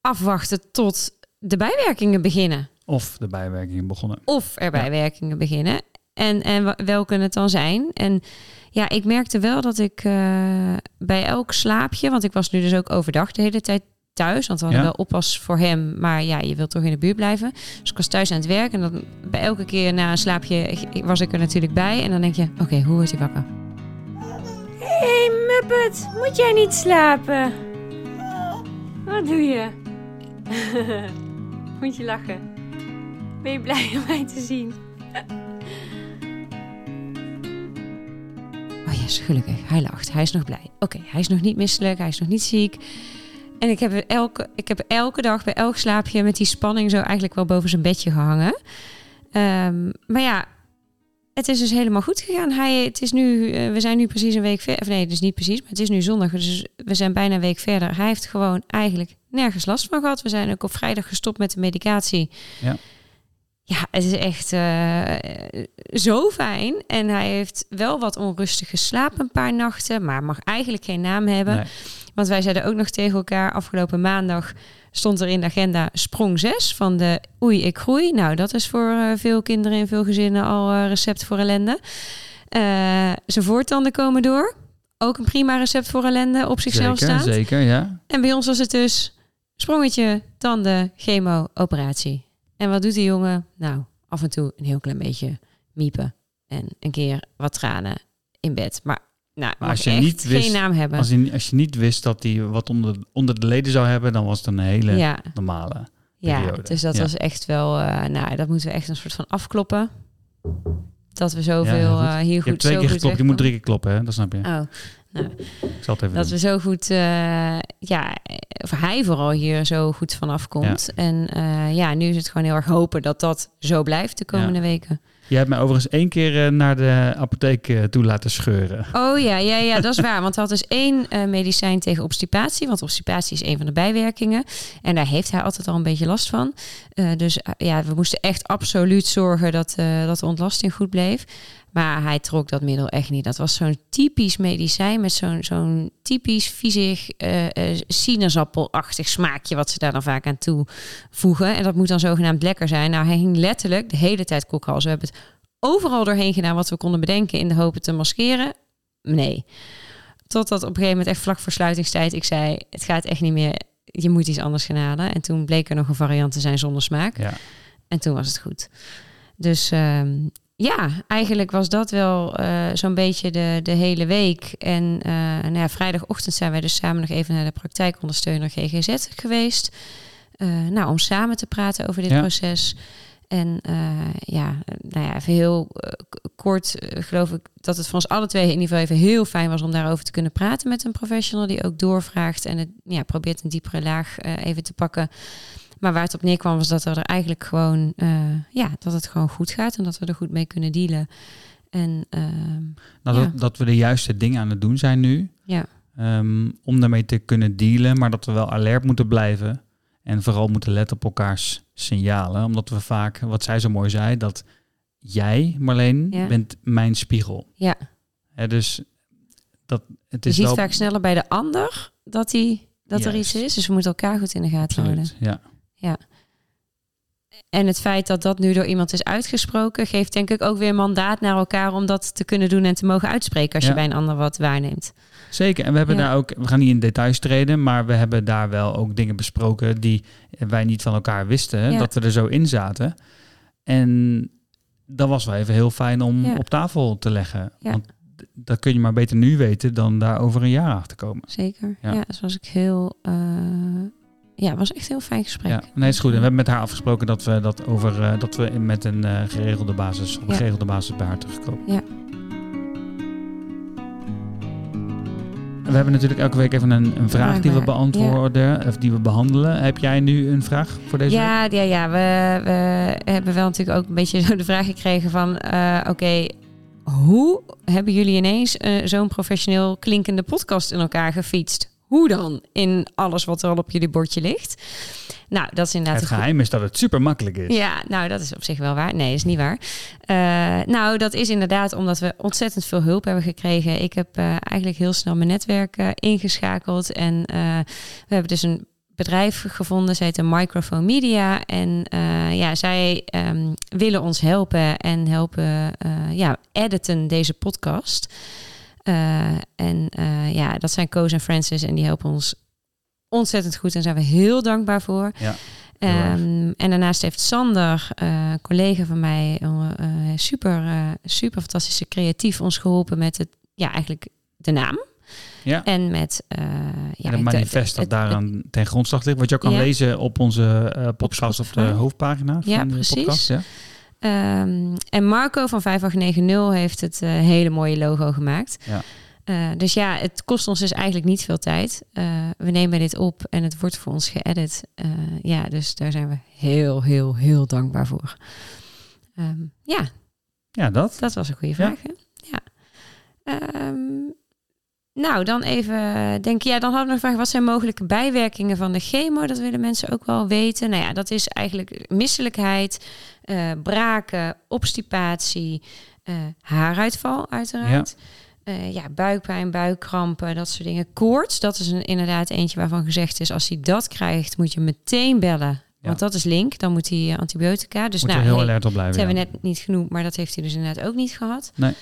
afwachten tot de bijwerkingen beginnen. Of de bijwerkingen begonnen. Of er Ja. bijwerkingen beginnen. En, en welke het dan zijn. En ja, ik merkte wel dat ik eh, bij elk slaapje, want ik was nu dus ook overdag de hele tijd thuis, want we hadden Ja. wel oppas voor hem, maar ja, je wilt toch in de buurt blijven. Dus ik was thuis aan het werk en dan bij elke keer na een slaapje was ik er natuurlijk bij. En dan denk je, oké, hoe wordt hij wakker? hey, Muppet, moet jij niet slapen? Wat doe je? moet je lachen? Ben je blij om mij te zien? Oh yes, gelukkig. Hij lacht. Hij is nog blij. Oké, hij is nog niet misselijk. Hij is nog niet ziek. En ik heb, elke, ik heb elke dag bij elk slaapje met die spanning zo eigenlijk wel boven zijn bedje gehangen. Ehm, maar ja, het is dus helemaal goed gegaan. Hij, het is nu, eh, we zijn nu precies een week verder. Of nee, dus niet precies, maar het is nu zondag. Dus we zijn bijna een week verder. Hij heeft gewoon eigenlijk nergens last van gehad. We zijn ook op vrijdag gestopt met de medicatie. Ja. Ja, het is echt eh, zo fijn. En hij heeft wel wat onrustig geslapen een paar nachten, maar mag eigenlijk geen naam hebben. Nee. Want wij zeiden ook nog tegen elkaar, afgelopen maandag stond er in de agenda sprong 6 van de Oei, ik groei. Nou, dat is voor eh, veel kinderen in veel gezinnen al eh, recept voor ellende. Zijn voortanden komen door. Ook een prima recept voor ellende op zichzelf zeker, staat. zeker, ja. En bij ons was het dus sprongetje, tanden, chemo, operatie. En wat doet die jongen? Nou, af en toe een heel klein beetje miepen. En een keer wat tranen in bed. Maar, nou, Maar als je niet wist- geen naam hebben. Als je, als je niet wist dat hij wat onder, onder de leden zou hebben, dan was het een hele ja, normale. ja, periode. dus dat Ja. was echt wel... eh, nou, dat moeten we echt een soort van afkloppen. Dat we zoveel heel goed. eh, hier Je goed hebt twee zo keer geklopt, je moet drie keer kloppen, hè? dat snap je. Oh, nou, Ik zal het even dat doen. we zo goed, eh, ja, of hij vooral hier zo goed vanaf komt. En eh, ja, nu is het gewoon heel erg hopen dat dat zo blijft de komende weken. Je hebt mij overigens één keer eh, naar de apotheek toe laten scheuren. Oh ja, ja, ja, dat is waar. Want hij had dus één medicijn tegen obstipatie. Want obstipatie is een van de bijwerkingen. En daar heeft hij altijd al een beetje last van. Dus ja, we moesten echt absoluut zorgen dat, dat de ontlasting goed bleef. Maar hij trok dat middel echt niet. Dat was zo'n typisch medicijn met zo'n zo'n typisch viezig eh, eh, sinaasappelachtig smaakje... wat ze daar dan vaak aan toevoegen. En dat moet dan zogenaamd lekker zijn. Nou, hij ging letterlijk de hele tijd kokhals. We hebben het overal doorheen gedaan wat we konden bedenken... in de hoop het te maskeren. nee. Totdat op een gegeven moment echt vlak voor sluitingstijd ik zei, het gaat echt niet meer, je moet iets anders gaan halen. En toen bleek er nog een variant te zijn zonder smaak. Ja. En toen was het goed. Dus ehm, ja, eigenlijk was dat wel eh, zo'n beetje de, de hele week. En eh, nou ja, vrijdagochtend zijn wij dus samen nog even naar de praktijkondersteuner GGZ geweest. Eh, nou, om samen te praten over dit Ja. proces. En ja, nou ja, even heel kort geloof ik dat het voor ons alle twee in ieder geval even heel fijn was om daarover te kunnen praten met een professional die ook doorvraagt en het ja, probeert een diepere laag even te pakken. Maar waar het op neerkwam was dat we er eigenlijk gewoon, eh, ja, dat het gewoon goed gaat en dat we er goed mee kunnen dealen. En ehm, Nou, Ja. dat, dat we de juiste dingen aan het doen zijn nu. ja, ehm, om daarmee te kunnen dealen, maar dat we wel alert moeten blijven. En vooral moeten letten op elkaars signalen. Omdat we vaak, wat zij zo mooi zei, dat jij, Marleen, Ja. bent mijn spiegel. ja. Dus dat, het je is ziet wel... vaak sneller bij de ander dat, die, dat er iets is. Dus we moeten elkaar goed in de gaten houden. Ja. En het feit dat dat nu door iemand is uitgesproken, geeft denk ik ook weer mandaat naar elkaar om dat te kunnen doen en te mogen uitspreken als Ja. je bij een ander wat waarneemt. Zeker. En we hebben Ja. daar ook, we gaan niet in details treden, maar we hebben daar wel ook dingen besproken die wij niet van elkaar wisten, Ja. dat we er zo in zaten. En dat was wel even heel fijn om op tafel te leggen. Ja. Want dat kun je maar beter nu weten dan daar over een jaar achter komen. Zeker. Ja. Ja, dus was ik heel. eh, ja, het was echt een heel fijn gesprek. Ja, nee, is goed. En we hebben met haar afgesproken dat we dat over eh, dat we met een eh, geregelde basis, op een Ja. geregelde basis bij haar terugkomen. Ja. We hebben natuurlijk elke week even een, een vraag die we beantwoorden of die we behandelen. Heb jij nu een vraag voor deze week? Ja, ja, ja. We, we hebben wel natuurlijk ook een beetje de vraag gekregen van... eh, oké, hoe hebben jullie ineens zo'n professioneel klinkende podcast in elkaar gefietst? Hoe dan? In alles wat er al op jullie bordje ligt. Nou, dat is inderdaad Het geheim is dat het super makkelijk is. Ja, nou, dat is op zich wel waar. Nee, dat is niet waar. Eh, nou, dat is inderdaad omdat we ontzettend veel hulp hebben gekregen. Ik heb eh, eigenlijk heel snel mijn netwerk eh, ingeschakeld. En we hebben dus een bedrijf gevonden. Zij heet een Microphone Media. En ja, zij ehm, willen ons helpen en helpen ja, editen deze podcast. Eh, en eh, ja, dat zijn Koos en Francis en die helpen ons ontzettend goed. En zijn we heel dankbaar voor. Ja. Ehm, en daarnaast heeft Sander, eh, collega van mij, eh, super, eh, super fantastische creatief ons geholpen met het, ja, eigenlijk de naam. Ja. En met ja, en het manifest dat het- daaraan ten grondslag ligt. Wat je ook kan Ja. lezen op onze podcast op de hoofdpagina Ja, van de precies. podcast. Ja. Ehm, en Marco van 5890 heeft het eh, hele mooie logo gemaakt. Ja. Eh, dus ja, het kost ons dus eigenlijk niet veel tijd. Eh, we nemen dit op en het wordt voor ons geëdit. Ja, dus daar zijn we heel, heel, heel dankbaar voor. Ehm, ja, ja, dat. dat was een goede Ja. vraag. Hè? Ja. Ehm, nou, dan even denk ja, dan hadden we nog vraag: wat zijn mogelijke bijwerkingen van de chemo? Dat willen mensen ook wel weten. Nou ja, dat is eigenlijk misselijkheid, eh, braken, obstipatie, eh, haaruitval, uiteraard. Eh, ja, buikpijn, buikkrampen, dat soort dingen. Koorts, dat is een, inderdaad eentje waarvan gezegd is: als hij dat krijgt, moet je meteen bellen. Want dat is link, dan moet hij eh, antibiotica. Dus Moet nou, je heel hey, alert op dat blijven. hebben ja. we net niet genoemd, maar dat heeft hij dus inderdaad ook niet gehad. Nee.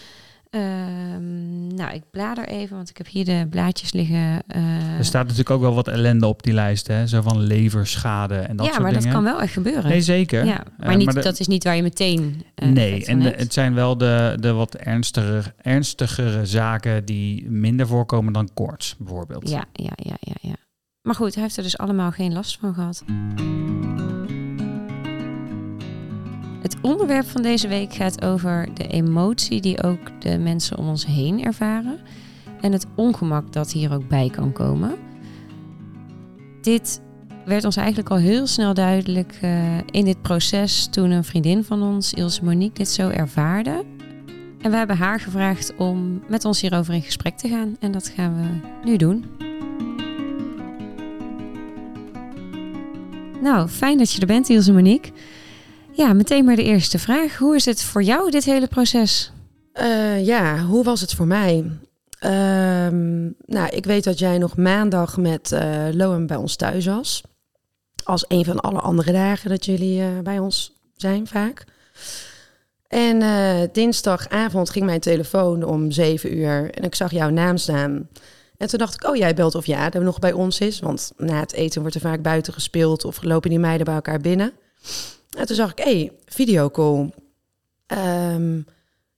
Ehm, nou, ik blader even, want ik heb hier de blaadjes liggen. eh, Er staat natuurlijk ook wel wat ellende op die lijst. Hè? Zo van leverschade en dat ja, soort maar dingen. dat kan wel echt gebeuren. Nee, zeker. ja, maar Eh, niet, de- dat is niet waar je meteen. eh, nee, en de- het zijn wel de, de wat ernstigere, ernstigere zaken die minder voorkomen dan koorts, bijvoorbeeld. Ja, ja, ja, ja, ja. Maar goed, hij heeft er dus allemaal geen last van gehad. Het onderwerp van deze week gaat over de emotie die ook de mensen om ons heen ervaren. En het ongemak dat hier ook bij kan komen. Dit werd ons eigenlijk al heel snel duidelijk eh, in dit proces toen een vriendin van ons, Ilse Monique, dit zo ervaarde. En we hebben haar gevraagd om met ons hierover in gesprek te gaan. En dat gaan we nu doen. Nou, fijn dat je er bent, Ilse Monique. Ja, meteen maar de eerste vraag. Hoe is het voor jou, dit hele proces? Eh, ja, hoe was het voor mij? Ehm, nou, ik weet dat jij nog maandag met eh Loam bij ons thuis was. Als een van alle andere dagen dat jullie eh, bij ons zijn vaak. En dinsdagavond ging mijn telefoon om zeven uur en ik zag jouw naam staan. En toen dacht ik, oh jij belt of ja, dat nog bij ons is. Want na het eten wordt er vaak buiten gespeeld of lopen die meiden bij elkaar binnen. En toen zag ik, hé, hey, videocall. Ehm,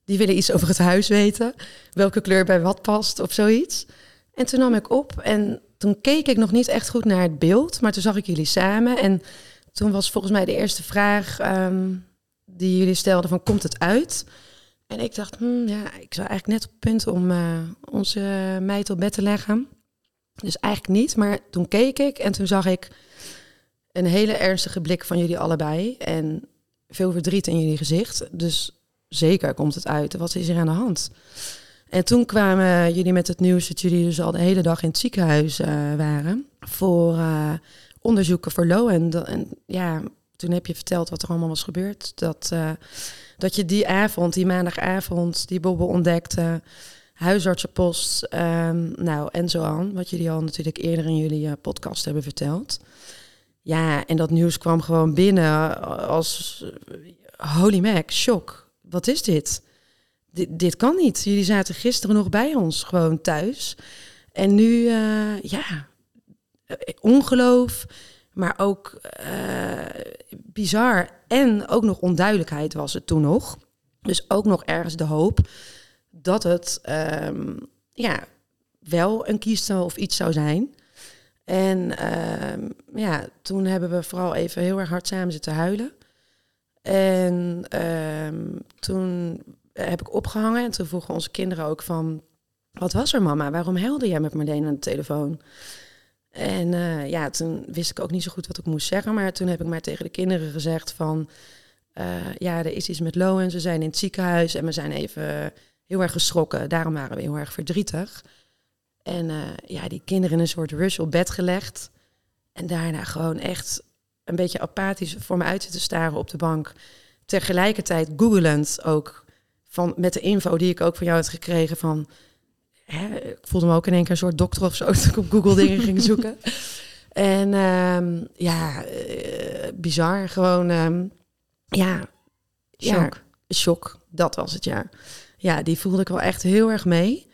die willen iets over het huis weten. Welke kleur bij wat past of zoiets. En toen nam ik op en toen keek ik nog niet echt goed naar het beeld. Maar toen zag ik jullie samen. En toen was volgens mij de eerste vraag ehm, die jullie stelden van, komt het uit? En ik dacht, hmm, ja, ik zou eigenlijk net op het punt om uh, onze meid op bed te leggen. Dus eigenlijk niet. Maar toen keek ik en toen zag ik een hele ernstige blik van jullie allebei. En veel verdriet in jullie gezicht. Dus zeker komt het uit. Wat is er aan de hand? En toen kwamen jullie met het nieuws dat jullie dus al de hele dag in het ziekenhuis uh, waren. Voor uh, onderzoeken voor Lo. En, ja, toen heb je verteld wat er allemaal was gebeurd. Dat, uh, dat je die avond, die maandagavond, die bobbel ontdekte. Huisartsenpost, um, nou en zo aan. Wat jullie al natuurlijk eerder in jullie podcast hebben verteld. Ja, en dat nieuws kwam gewoon binnen als holy mac, shock. Wat is dit? dit? Dit kan niet. Jullie zaten gisteren nog bij ons, gewoon thuis. En nu, uh, ja, ongeloof, maar ook uh, bizar. En ook nog onduidelijkheid was het toen nog. Dus ook nog ergens de hoop dat het um, ja, wel een kiestel of iets zou zijn. En uh, ja, toen hebben we vooral even heel erg hard samen zitten huilen. En uh, toen heb ik opgehangen en toen vroegen onze kinderen ook van... Wat was er mama? Waarom huilde jij met Marleen aan de telefoon? En uh, ja, toen wist ik ook niet zo goed wat ik moest zeggen. Maar toen heb ik maar tegen de kinderen gezegd van... Uh, ja, er is iets met Lo en ze zijn in het ziekenhuis en we zijn even heel erg geschrokken. Daarom waren we heel erg verdrietig. En uh, ja, die kinderen in een soort rush op bed gelegd. En daarna gewoon echt een beetje apathisch voor me uit zitten staren op de bank. Tegelijkertijd googelend ook van, met de info die ik ook van jou had gekregen van... Hè, ik voelde me ook in één keer een soort dokter of zo, dat ik op Google dingen ging zoeken. En um, ja, uh, bizar. Gewoon, um, ja... Shock. Ja, shock. Dat was het, ja. Ja, die voelde ik wel echt heel erg mee.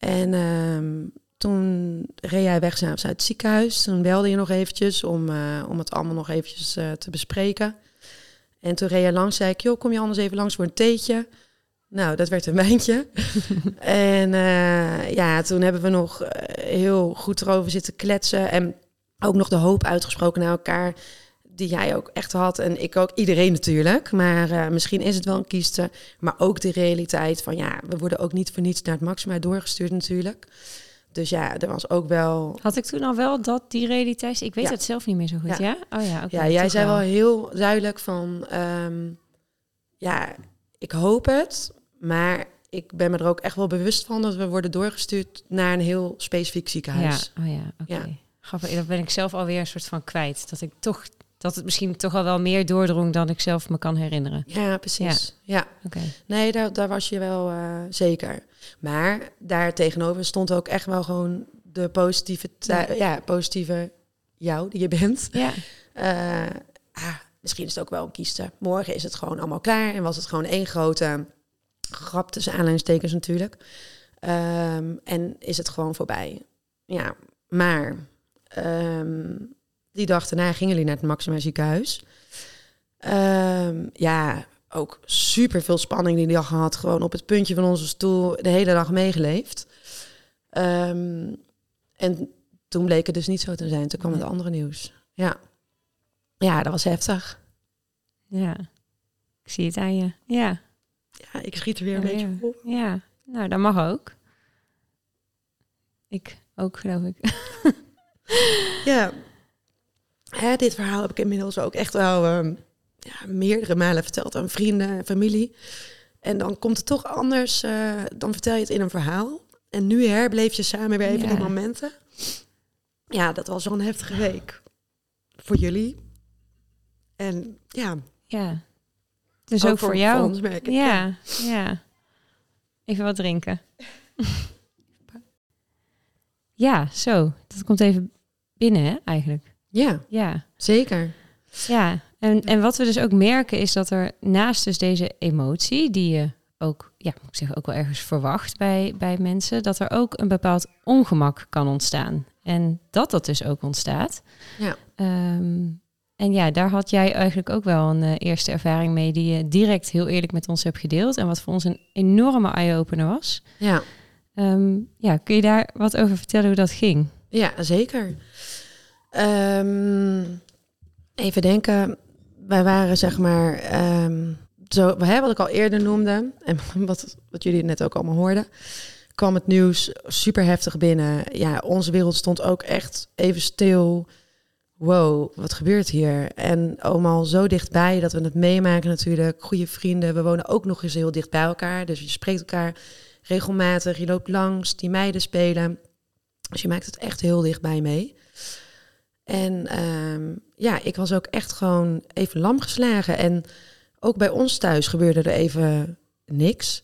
En um, toen reed jij weg uit het ziekenhuis. Toen belde je nog eventjes om, uh, om het allemaal nog eventjes uh, te bespreken. En toen reed je langs, zei ik, joh, kom je anders even langs voor een theetje? Nou, dat werd een wijntje. en uh, ja, toen hebben we nog heel goed erover zitten kletsen. En ook nog de hoop uitgesproken naar elkaar die jij ook echt had en ik ook, iedereen natuurlijk. Maar uh, misschien is het wel een kieste, maar ook de realiteit van ja, we worden ook niet voor niets naar het maxima doorgestuurd natuurlijk. Dus ja, er was ook wel. Had ik toen al wel dat die realiteit? Ik weet Ja. het zelf niet meer zo goed. Ja. Ja. Oh ja. ja, jij zei wel heel duidelijk van um, ja, ik hoop het, maar ik ben me er ook echt wel bewust van dat we worden doorgestuurd naar een heel specifiek Ja. ziekenhuis. Oh ja. Oké. Ja. Grappig. Dat ben ik zelf alweer een soort van kwijt. Dat ik toch dat het misschien toch al wel meer doordrong dan ik zelf me kan herinneren. Ja, precies. Ja. Oké. Nee, daar, daar was je wel uh, zeker. Maar daar tegenover stond ook echt wel gewoon de positieve, ja. ja positieve jou die je bent. Ja. Uh, ah, misschien is het ook wel een kieste. Morgen is het gewoon allemaal klaar en was het gewoon één grote grap tussen aanleidingstekens natuurlijk. Um, en is het gewoon voorbij. Ja, maar um, die dag daarna gingen jullie naar het Maxima ziekenhuis. Um, ja, ook super veel spanning die dag gehad. Gewoon op het puntje van onze stoel de hele dag meegeleefd. Um, en toen bleek het dus niet zo te zijn. Toen kwam het andere nieuws. Ja. Ja, dat was heftig. Ja. Ik zie het aan je. Ja. Ja, ik schiet er weer een ja, beetje ja. op. Ja, nou, dat mag ook. Ik ook, geloof ik. ja. Hè, dit verhaal heb ik inmiddels ook echt wel um, ja, meerdere malen verteld aan vrienden en familie. En dan komt het toch anders. Uh, dan vertel je het in een verhaal. En nu herbleef je samen weer even ja. die momenten. Ja, dat was wel een heftige week. Voor jullie. En ja. Ja. Dus ook, ook voor, voor, jou. Voor ons, merk ik. Ja, ja. Even wat drinken. ja, zo. Dat komt even binnen, hè, eigenlijk. Ja, ja. zeker. Ja, En, en wat we dus ook merken is dat er naast dus deze emotie, die je ook, ja, moet ik zeggen, ook wel ergens verwacht bij, bij mensen, dat er ook een bepaald ongemak kan ontstaan. En dat dat dus ook ontstaat. Ja. Ehm, en ja, daar had jij eigenlijk ook wel een eh, eerste ervaring mee, die je direct heel eerlijk met ons hebt gedeeld. En wat voor ons een enorme eye-opener was. Ja, Ehm, ja, kun je daar wat over vertellen hoe dat ging? ja zeker. Ehm, even denken. Wij waren zeg maar, ehm, zo, hè, wat ik al eerder noemde, en wat, wat jullie net ook allemaal hoorden, kwam het nieuws super heftig binnen. Ja, onze wereld stond ook echt even stil. Wow, wat gebeurt hier? En allemaal zo dichtbij dat we het meemaken natuurlijk. Goede vrienden, we wonen ook nog eens heel dicht bij elkaar. Dus je spreekt elkaar regelmatig, je loopt langs, die meiden spelen. Dus je maakt het echt heel dichtbij mee. En ehm, ja, ik was ook echt gewoon even lam geslagen. En ook bij ons thuis gebeurde er even niks.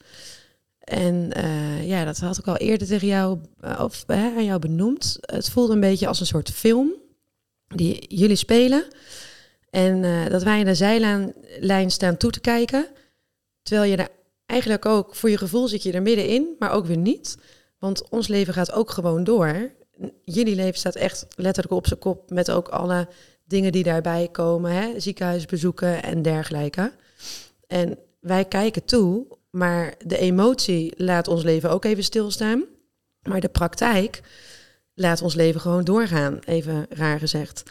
En eh, ja, dat had ik al eerder tegen jou, eh, of hè, aan jou benoemd. Het voelde een beetje als een soort film die jullie spelen. En eh, dat wij in de zijlijn staan toe te kijken. Terwijl je er eigenlijk ook, voor je gevoel zit je er middenin, maar ook weer niet. Want ons leven gaat ook gewoon door. Jullie leven staat echt letterlijk op zijn kop met ook alle dingen die daarbij komen. Hè? Ziekenhuisbezoeken en dergelijke. En wij kijken toe, maar de emotie laat ons leven ook even stilstaan. Maar de praktijk laat ons leven gewoon doorgaan, even raar gezegd.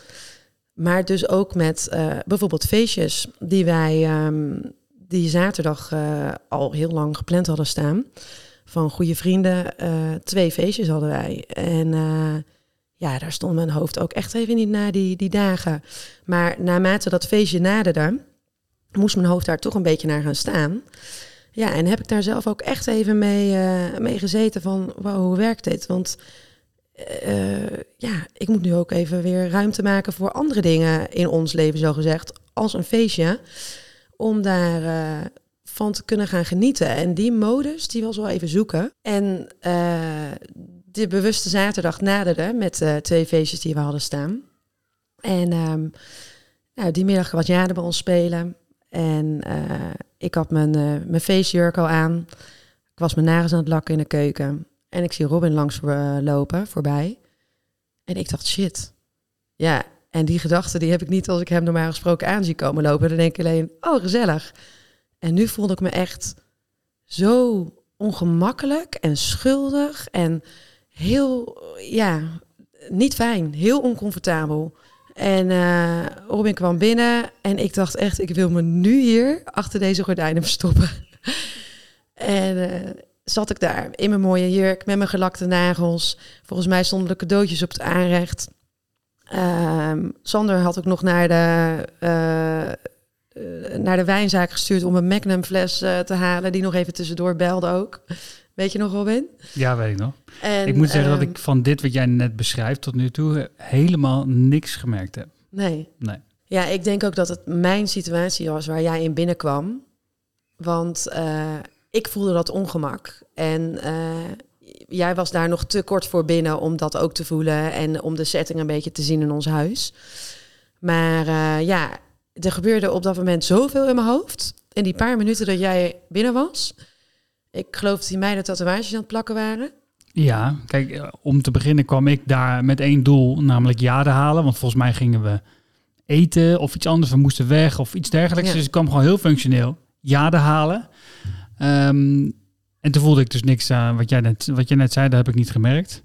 Maar dus ook met eh, bijvoorbeeld feestjes die wij ehm, die zaterdag eh, al heel lang gepland hadden staan. Van goede vrienden, eh, twee feestjes hadden wij. En eh, ja, daar stond mijn hoofd ook echt even niet na die, die dagen. Maar naarmate dat feestje naderde, moest mijn hoofd daar toch een beetje naar gaan staan. Ja, en heb ik daar zelf ook echt even mee, eh, mee gezeten van, hoe werkt dit? Want ja, ik moet nu ook even weer ruimte maken voor andere dingen in ons leven, zo gezegd, als een feestje, om daar van te kunnen gaan genieten. En die modus, die was wel even zoeken. En eh, de bewuste zaterdag naderde met eh, twee feestjes die we hadden staan. En ehm, nou, die middag was Jade bij ons spelen. En eh, ik had mijn, mijn feestjurk al aan. Ik was mijn nagels aan het lakken in de keuken. En ik zie Robin langs lopen, voorbij. En ik dacht, shit. Ja, en die gedachte die heb ik niet als ik hem normaal gesproken aan zie komen lopen. Dan denk ik alleen, oh, gezellig. En nu voelde ik me echt zo ongemakkelijk en schuldig en heel, ja, niet fijn, heel oncomfortabel. En eh, Robin kwam binnen en ik dacht echt, ik wil me nu hier achter deze gordijnen verstoppen. en eh, zat ik daar in mijn mooie jurk met mijn gelakte nagels. Volgens mij stonden de cadeautjes op het aanrecht. Ehm, Sander had ook nog naar de, eh, naar de wijnzaak gestuurd om een Magnum fles eh, te halen. Die nog even tussendoor belde ook. Weet je nog, Robin? Ja, weet ik nog. En, ik moet zeggen dat ehm, ik van dit wat jij net beschrijft tot nu toe helemaal niks gemerkt heb. Nee. Nee. Ja, ik denk ook dat het mijn situatie was waar jij in binnenkwam. Want eh, ik voelde dat ongemak. En eh, jij was daar nog te kort voor binnen om dat ook te voelen. En om de setting een beetje te zien in ons huis. Maar eh, ja, er gebeurde op dat moment zoveel in mijn hoofd. In die paar minuten dat jij binnen was. Ik geloof dat die meiden tatoeages aan het plakken waren. Ja, kijk, eh, om te beginnen kwam ik daar met één doel, namelijk jade halen. Want volgens mij gingen we eten of iets anders, we moesten weg of iets dergelijks. Ja. Dus ik kwam gewoon heel functioneel jade halen. Ehm, en toen voelde ik dus niks aan wat jij net, wat jij net zei, dat heb ik niet gemerkt.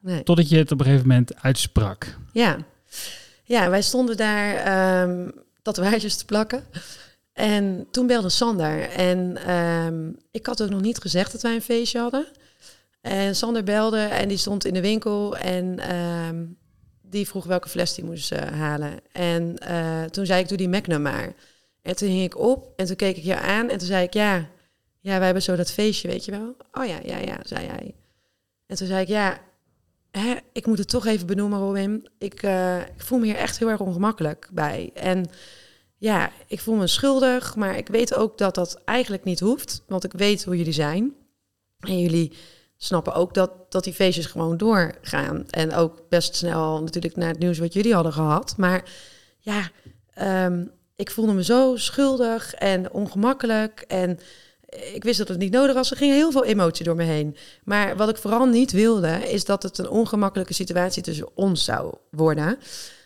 Nee. Totdat je het op een gegeven moment uitsprak. Ja, ja wij stonden daar ehm tatoeages te plakken. En toen belde Sander. En ehm, ik had ook nog niet gezegd dat wij een feestje hadden. En Sander belde en die stond in de winkel. En ehm, die vroeg welke fles die moest eh, halen. En eh, toen zei ik, doe die Magnum maar. En toen hing ik op en toen keek ik je aan. En toen zei ik, ja, ja wij hebben zo dat feestje, weet je wel. Oh ja, ja, ja, zei hij. En toen zei ik, ja, ik moet het toch even benoemen, Robin. Ik, eh, ik voel me hier echt heel erg ongemakkelijk bij. En ja, ik voel me schuldig, maar ik weet ook dat dat eigenlijk niet hoeft. Want ik weet hoe jullie zijn. En jullie snappen ook dat, dat die feestjes gewoon doorgaan. En ook best snel natuurlijk naar het nieuws wat jullie hadden gehad. Maar ja, ehm, ik voelde me zo schuldig en ongemakkelijk. En ik wist dat het niet nodig was. Er ging heel veel emotie door me heen. Maar wat ik vooral niet wilde, is dat het een ongemakkelijke situatie tussen ons zou worden.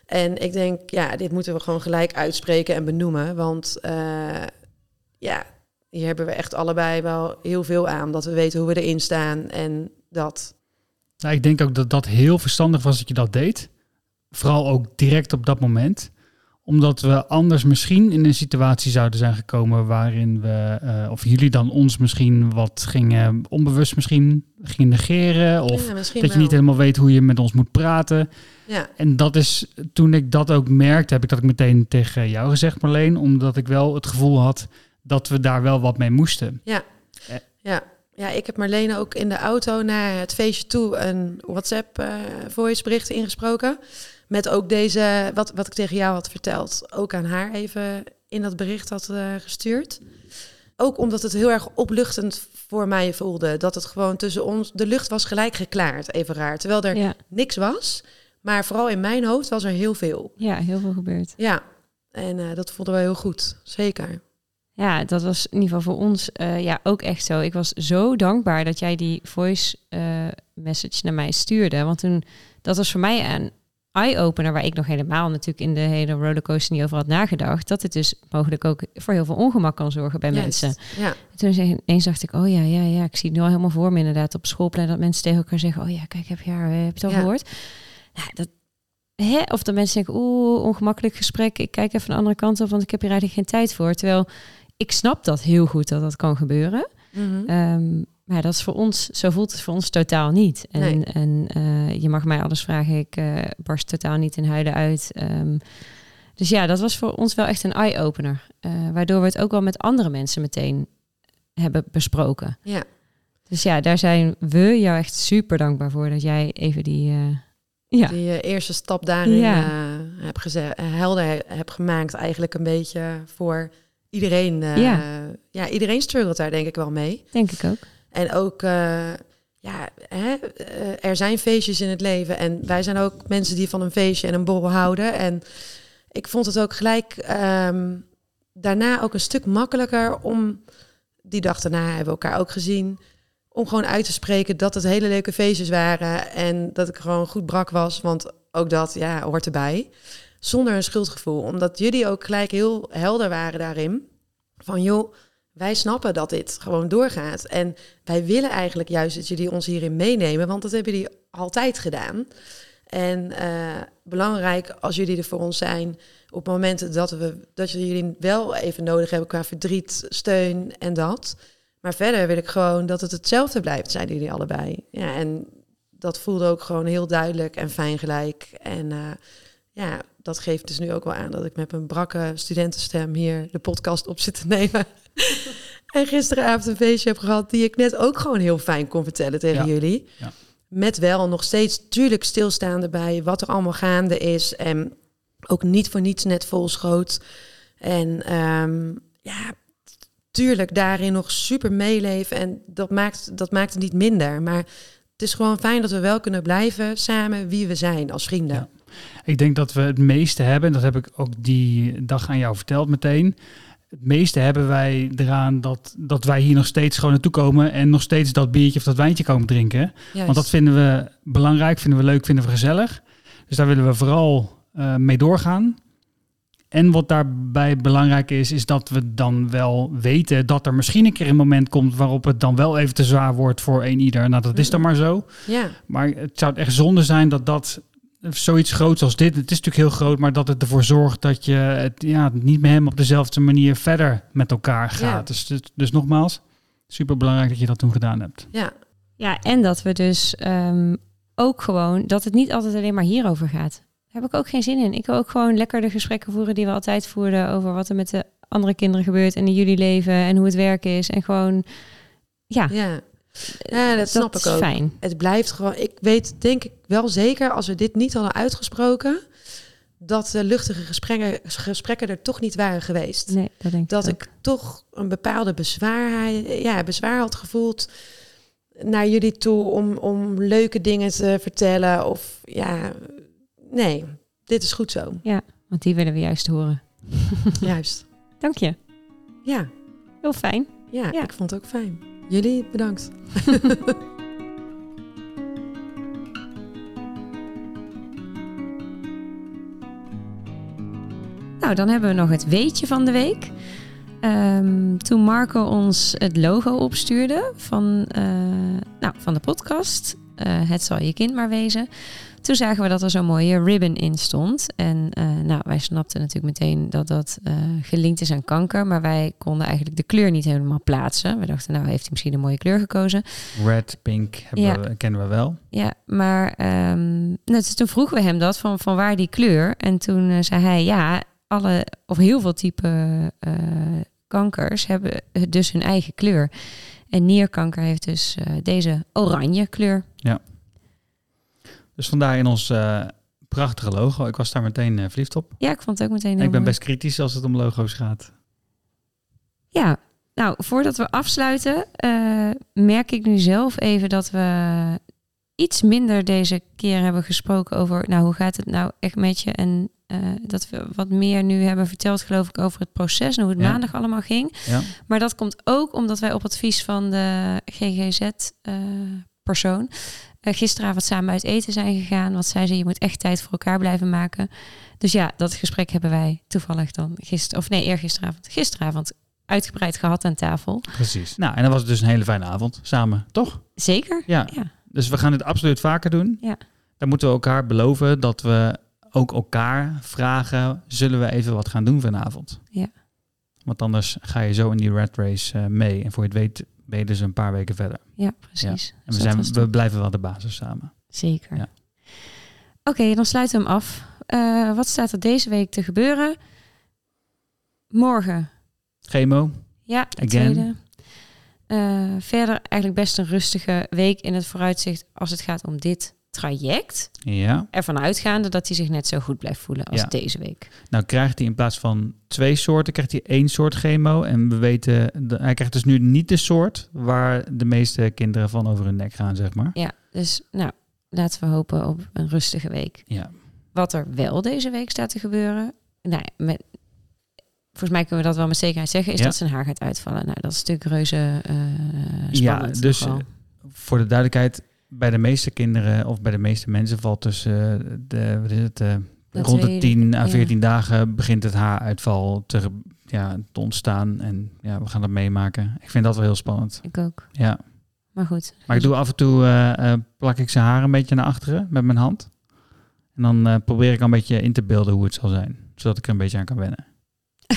En ik denk, ja, dit moeten we gewoon gelijk uitspreken en benoemen. Want eh, ja, hier hebben we echt allebei wel heel veel aan. Dat we weten hoe we erin staan en dat. Nou, ik denk ook dat dat heel verstandig was dat je dat deed. Vooral ook direct op dat moment omdat we anders misschien in een situatie zouden zijn gekomen waarin we, uh, of jullie dan ons misschien wat gingen, onbewust misschien gingen negeren. Of Ja, dat je niet helemaal weet hoe je met ons moet praten. Ja, En dat is, toen ik dat ook merkte, heb ik dat ook meteen tegen jou gezegd Marleen. Omdat ik wel het gevoel had dat we daar wel wat mee moesten. ja. Ja, ik heb Marlene ook in de auto naar het feestje toe een WhatsApp eh voice bericht ingesproken. Met ook deze, wat, wat ik tegen jou had verteld, ook aan haar even in dat bericht had eh, gestuurd. Ook omdat het heel erg opluchtend voor mij voelde. Dat het gewoon tussen ons, de lucht was gelijk geklaard, even raar. Terwijl er Ja, niks was. Maar vooral in mijn hoofd was er heel veel. ja, heel veel gebeurd. Ja, en eh, dat voelde wel heel goed. Zeker. Ja, dat was in ieder geval voor ons eh, ja, ook echt zo. Ik was zo dankbaar dat jij die voice eh, message naar mij stuurde. Want toen, dat was voor mij een eye-opener... waar ik nog helemaal natuurlijk in de hele rollercoaster niet over had nagedacht. Dat het dus mogelijk ook voor heel veel ongemak kan zorgen bij Juist. mensen. Ja, En toen ineens dacht ik, oh ja, ja, ja, ik zie het nu al helemaal voor me inderdaad op schoolplein... dat mensen tegen elkaar zeggen, oh ja, kijk, heb je haar, eh, heb je het al Ja. gehoord? Nou, dat, hè? Of dat mensen denken, oeh, ongemakkelijk gesprek, ik kijk even de andere kant op... want ik heb hier eigenlijk geen tijd voor. Terwijl ik snap dat heel goed dat dat kan gebeuren. Mhm. Ehm, maar dat is voor ons, zo voelt het voor ons totaal niet. En, Nee. en eh, je mag mij alles vragen, ik eh, barst totaal niet in huilen uit. Ehm, dus ja, dat was voor ons wel echt een eye-opener. eh, waardoor we het ook wel met andere mensen meteen hebben besproken. ja. Dus ja, daar zijn we jou echt super dankbaar voor dat jij even die. ja, Die eerste stap daarin Ja. heb gezegd, eh, helder heb gemaakt, eigenlijk een beetje voor iedereen. Ja. ja. iedereen struggelt daar denk ik wel mee. denk ik ook. En ook, eh, ja, hè, eh, er zijn feestjes in het leven en wij zijn ook mensen die van een feestje en een borrel houden. En ik vond het ook gelijk ehm, daarna ook een stuk makkelijker om, die dag daarna hebben we elkaar ook gezien, om gewoon uit te spreken dat het hele leuke feestjes waren en dat ik gewoon goed brak was, want ook dat, ja, hoort erbij. Zonder een schuldgevoel, omdat jullie ook gelijk heel helder waren daarin. Van joh, wij snappen dat dit gewoon doorgaat. En wij willen eigenlijk juist dat jullie ons hierin meenemen, want dat hebben jullie altijd gedaan. En eh, belangrijk als jullie er voor ons zijn op momenten dat we dat jullie wel even nodig hebben qua verdriet, steun en dat. Maar verder wil ik gewoon dat het hetzelfde blijft, zijn jullie allebei. Ja, en dat voelde ook gewoon heel duidelijk en fijn gelijk. En eh, ja, dat geeft dus nu ook wel aan dat ik met mijn brakke studentenstem hier de podcast op zit te nemen. en gisteravond een feestje heb gehad die ik net ook gewoon heel fijn kon vertellen tegen Ja. jullie. Ja. Met wel nog steeds tuurlijk stilstaande bij wat er allemaal gaande is. En ook niet voor niets net vol schoot. En ehm, ja, tuurlijk daarin nog super meeleven. En dat maakt, dat maakt het niet minder. Maar het is gewoon fijn dat we wel kunnen blijven samen wie we zijn als vrienden. Ja. Ik denk dat we het meeste hebben, en dat heb ik ook die dag aan jou verteld meteen. Het meeste hebben wij eraan dat, dat wij hier nog steeds gewoon naartoe komen en nog steeds dat biertje of dat wijntje komen drinken. Juist. Want dat vinden we belangrijk, vinden we leuk, vinden we gezellig. Dus daar willen we vooral eh, mee doorgaan. En wat daarbij belangrijk is, is dat we dan wel weten dat er misschien een keer een moment komt waarop het dan wel even te zwaar wordt voor een ieder. Nou, dat is dan maar zo. Ja, Maar het zou echt zonde zijn dat dat zoiets groots als dit, het is natuurlijk heel groot, maar dat het ervoor zorgt dat je het, ja, niet met hem op dezelfde manier verder met elkaar gaat. Ja. Dus, dus, dus nogmaals, super belangrijk dat je dat toen gedaan hebt. ja, Ja, en dat we dus ehm, ook gewoon dat het niet altijd alleen maar hierover gaat. Daar heb ik ook geen zin in. Ik wil ook gewoon lekker de gesprekken voeren die we altijd voerden over wat er met de andere kinderen gebeurt en in jullie leven en hoe het werken is. En gewoon, ja, ja. Ja, dat snap is ik ook. fijn. Het blijft gewoon. Ik weet denk ik wel zeker als we dit niet hadden uitgesproken, dat de luchtige gesprekken, gesprekken er toch niet waren geweest. Nee, dat denk dat ik ook. ik toch een bepaalde bezwaar, ja, bezwaar had gevoeld naar jullie toe om, om leuke dingen te vertellen. Of ja, nee, dit is goed zo. Want die willen we juist horen. Juist. Dank je. Ja. Heel fijn. ja, Ja. ik vond het ook fijn. Jullie bedankt. Nou, dan hebben we nog het weetje van de week. Ehm, toen Marco ons het logo opstuurde van, eh, nou, van de podcast, eh, Het zal je kind maar wezen. Toen zagen we dat er zo'n mooie ribbon in stond. En eh, nou, wij snapten natuurlijk meteen dat dat eh, gelinkt is aan kanker. Maar wij konden eigenlijk de kleur niet helemaal plaatsen. We dachten, nou heeft hij misschien een mooie kleur gekozen. Red, pink Ja. we, kennen we wel. Ja, maar ehm, nou, toen vroegen we hem dat van, van waar die kleur. En toen eh, zei hij ja, alle of heel veel type eh, kankers hebben dus hun eigen kleur. En nierkanker heeft dus deze oranje kleur. Dus vandaar in ons eh, prachtige logo. Ik was daar meteen eh, verliefd op. Ja, ik vond het ook meteen heel ik ben mooi. best kritisch als het om logo's gaat. Ja, nou, voordat we afsluiten, eh, merk ik nu zelf even dat we iets minder deze keer hebben gesproken over, nou, hoe gaat het nou echt met je? En dat we wat meer nu hebben verteld, geloof ik, over het proces en hoe het Ja. maandag allemaal ging. Ja. Maar dat komt ook omdat wij op advies van de GGZ-persoon eh, gisteravond samen uit eten zijn gegaan. Want zij zei, je moet echt tijd voor elkaar blijven maken. Dus ja, dat gesprek hebben wij toevallig dan gisteren, of nee, eergisteravond, gisteravond uitgebreid gehad aan tafel. Precies. Nou, en dan was het dus een hele fijne avond samen, toch? Zeker? Ja. Ja. Dus we gaan dit absoluut vaker doen. Ja. Dan moeten we elkaar beloven dat we ook elkaar vragen, zullen we even wat gaan doen vanavond? Ja. Want anders ga je zo in die rat race eh, mee. En voor je het weet ben je dus een paar weken verder. Ja, precies. En Dus we, dat zijn, we blijven wel de basis samen. Zeker. Ja. Oké, dan sluiten we hem af. Eh, wat staat er deze week te gebeuren? Morgen. Chemo, Ja, Again. tweede. Eh, verder eigenlijk best een rustige week in het vooruitzicht als het gaat om dit traject. ja. Ervan uitgaande dat hij zich net zo goed blijft voelen als Ja. deze week. Nou krijgt hij in plaats van twee soorten, krijgt hij één soort chemo. En we weten, hij krijgt dus nu niet de soort waar de meeste kinderen van over hun nek gaan, zeg maar. Ja, dus nou, laten we hopen op een rustige week. Ja, Wat er wel deze week staat te gebeuren, nou, met, volgens mij kunnen we dat wel met zekerheid zeggen, is Ja. dat zijn haar gaat uitvallen. Nou, dat is natuurlijk reuze eh spannend. Ja, dus, wel. voor de duidelijkheid, bij de meeste kinderen of bij de meeste mensen valt tussen de, wat is het, eh, De rond de tweede, 10 à ja. 14 dagen begint het haaruitval te, ja, te ontstaan. En ja, we gaan dat meemaken. Ik vind dat wel heel spannend. Ik ook. Ja. Maar goed. Maar ik doe af en toe, eh, eh, plak ik zijn haar een beetje naar achteren met mijn hand. En dan probeer ik een beetje in te beelden hoe het zal zijn. Zodat ik er een beetje aan kan wennen.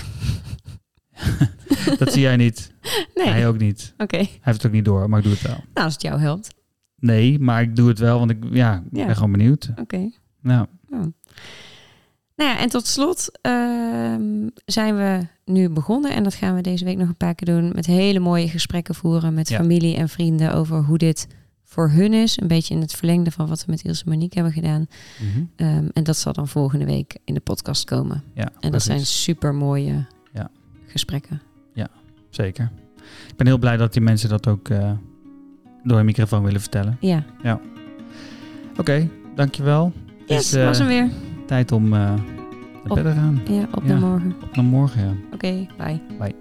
dat zie jij niet. Nee, Hij oké. ook niet. Hij heeft het ook niet door, maar ik doe het wel. Nou, als het jou helpt. Nee, maar ik doe het wel, want ik, ja, Ja. ben gewoon benieuwd. Oké. Nou, Nou ja, en tot slot ehm, zijn we nu begonnen. En dat gaan we deze week nog een paar keer doen. Met hele mooie gesprekken voeren met Ja. familie en vrienden over hoe dit voor hun is. Een beetje in het verlengde van wat we met Ilse Monique hebben gedaan. mhm. Ehm, en dat zal dan volgende week in de podcast komen. ja, En dat precies. zijn super mooie Ja. gesprekken. Zeker. Ik ben heel blij dat die mensen dat ook eh, door een microfoon willen vertellen. Ja. ja. Oké, dankjewel. Yes, Is was eh, hem weer. Tijd om eh, naar op, bed te gaan. Ja, op ja, naar morgen. Op naar morgen, ja. Oké, bye. Bye.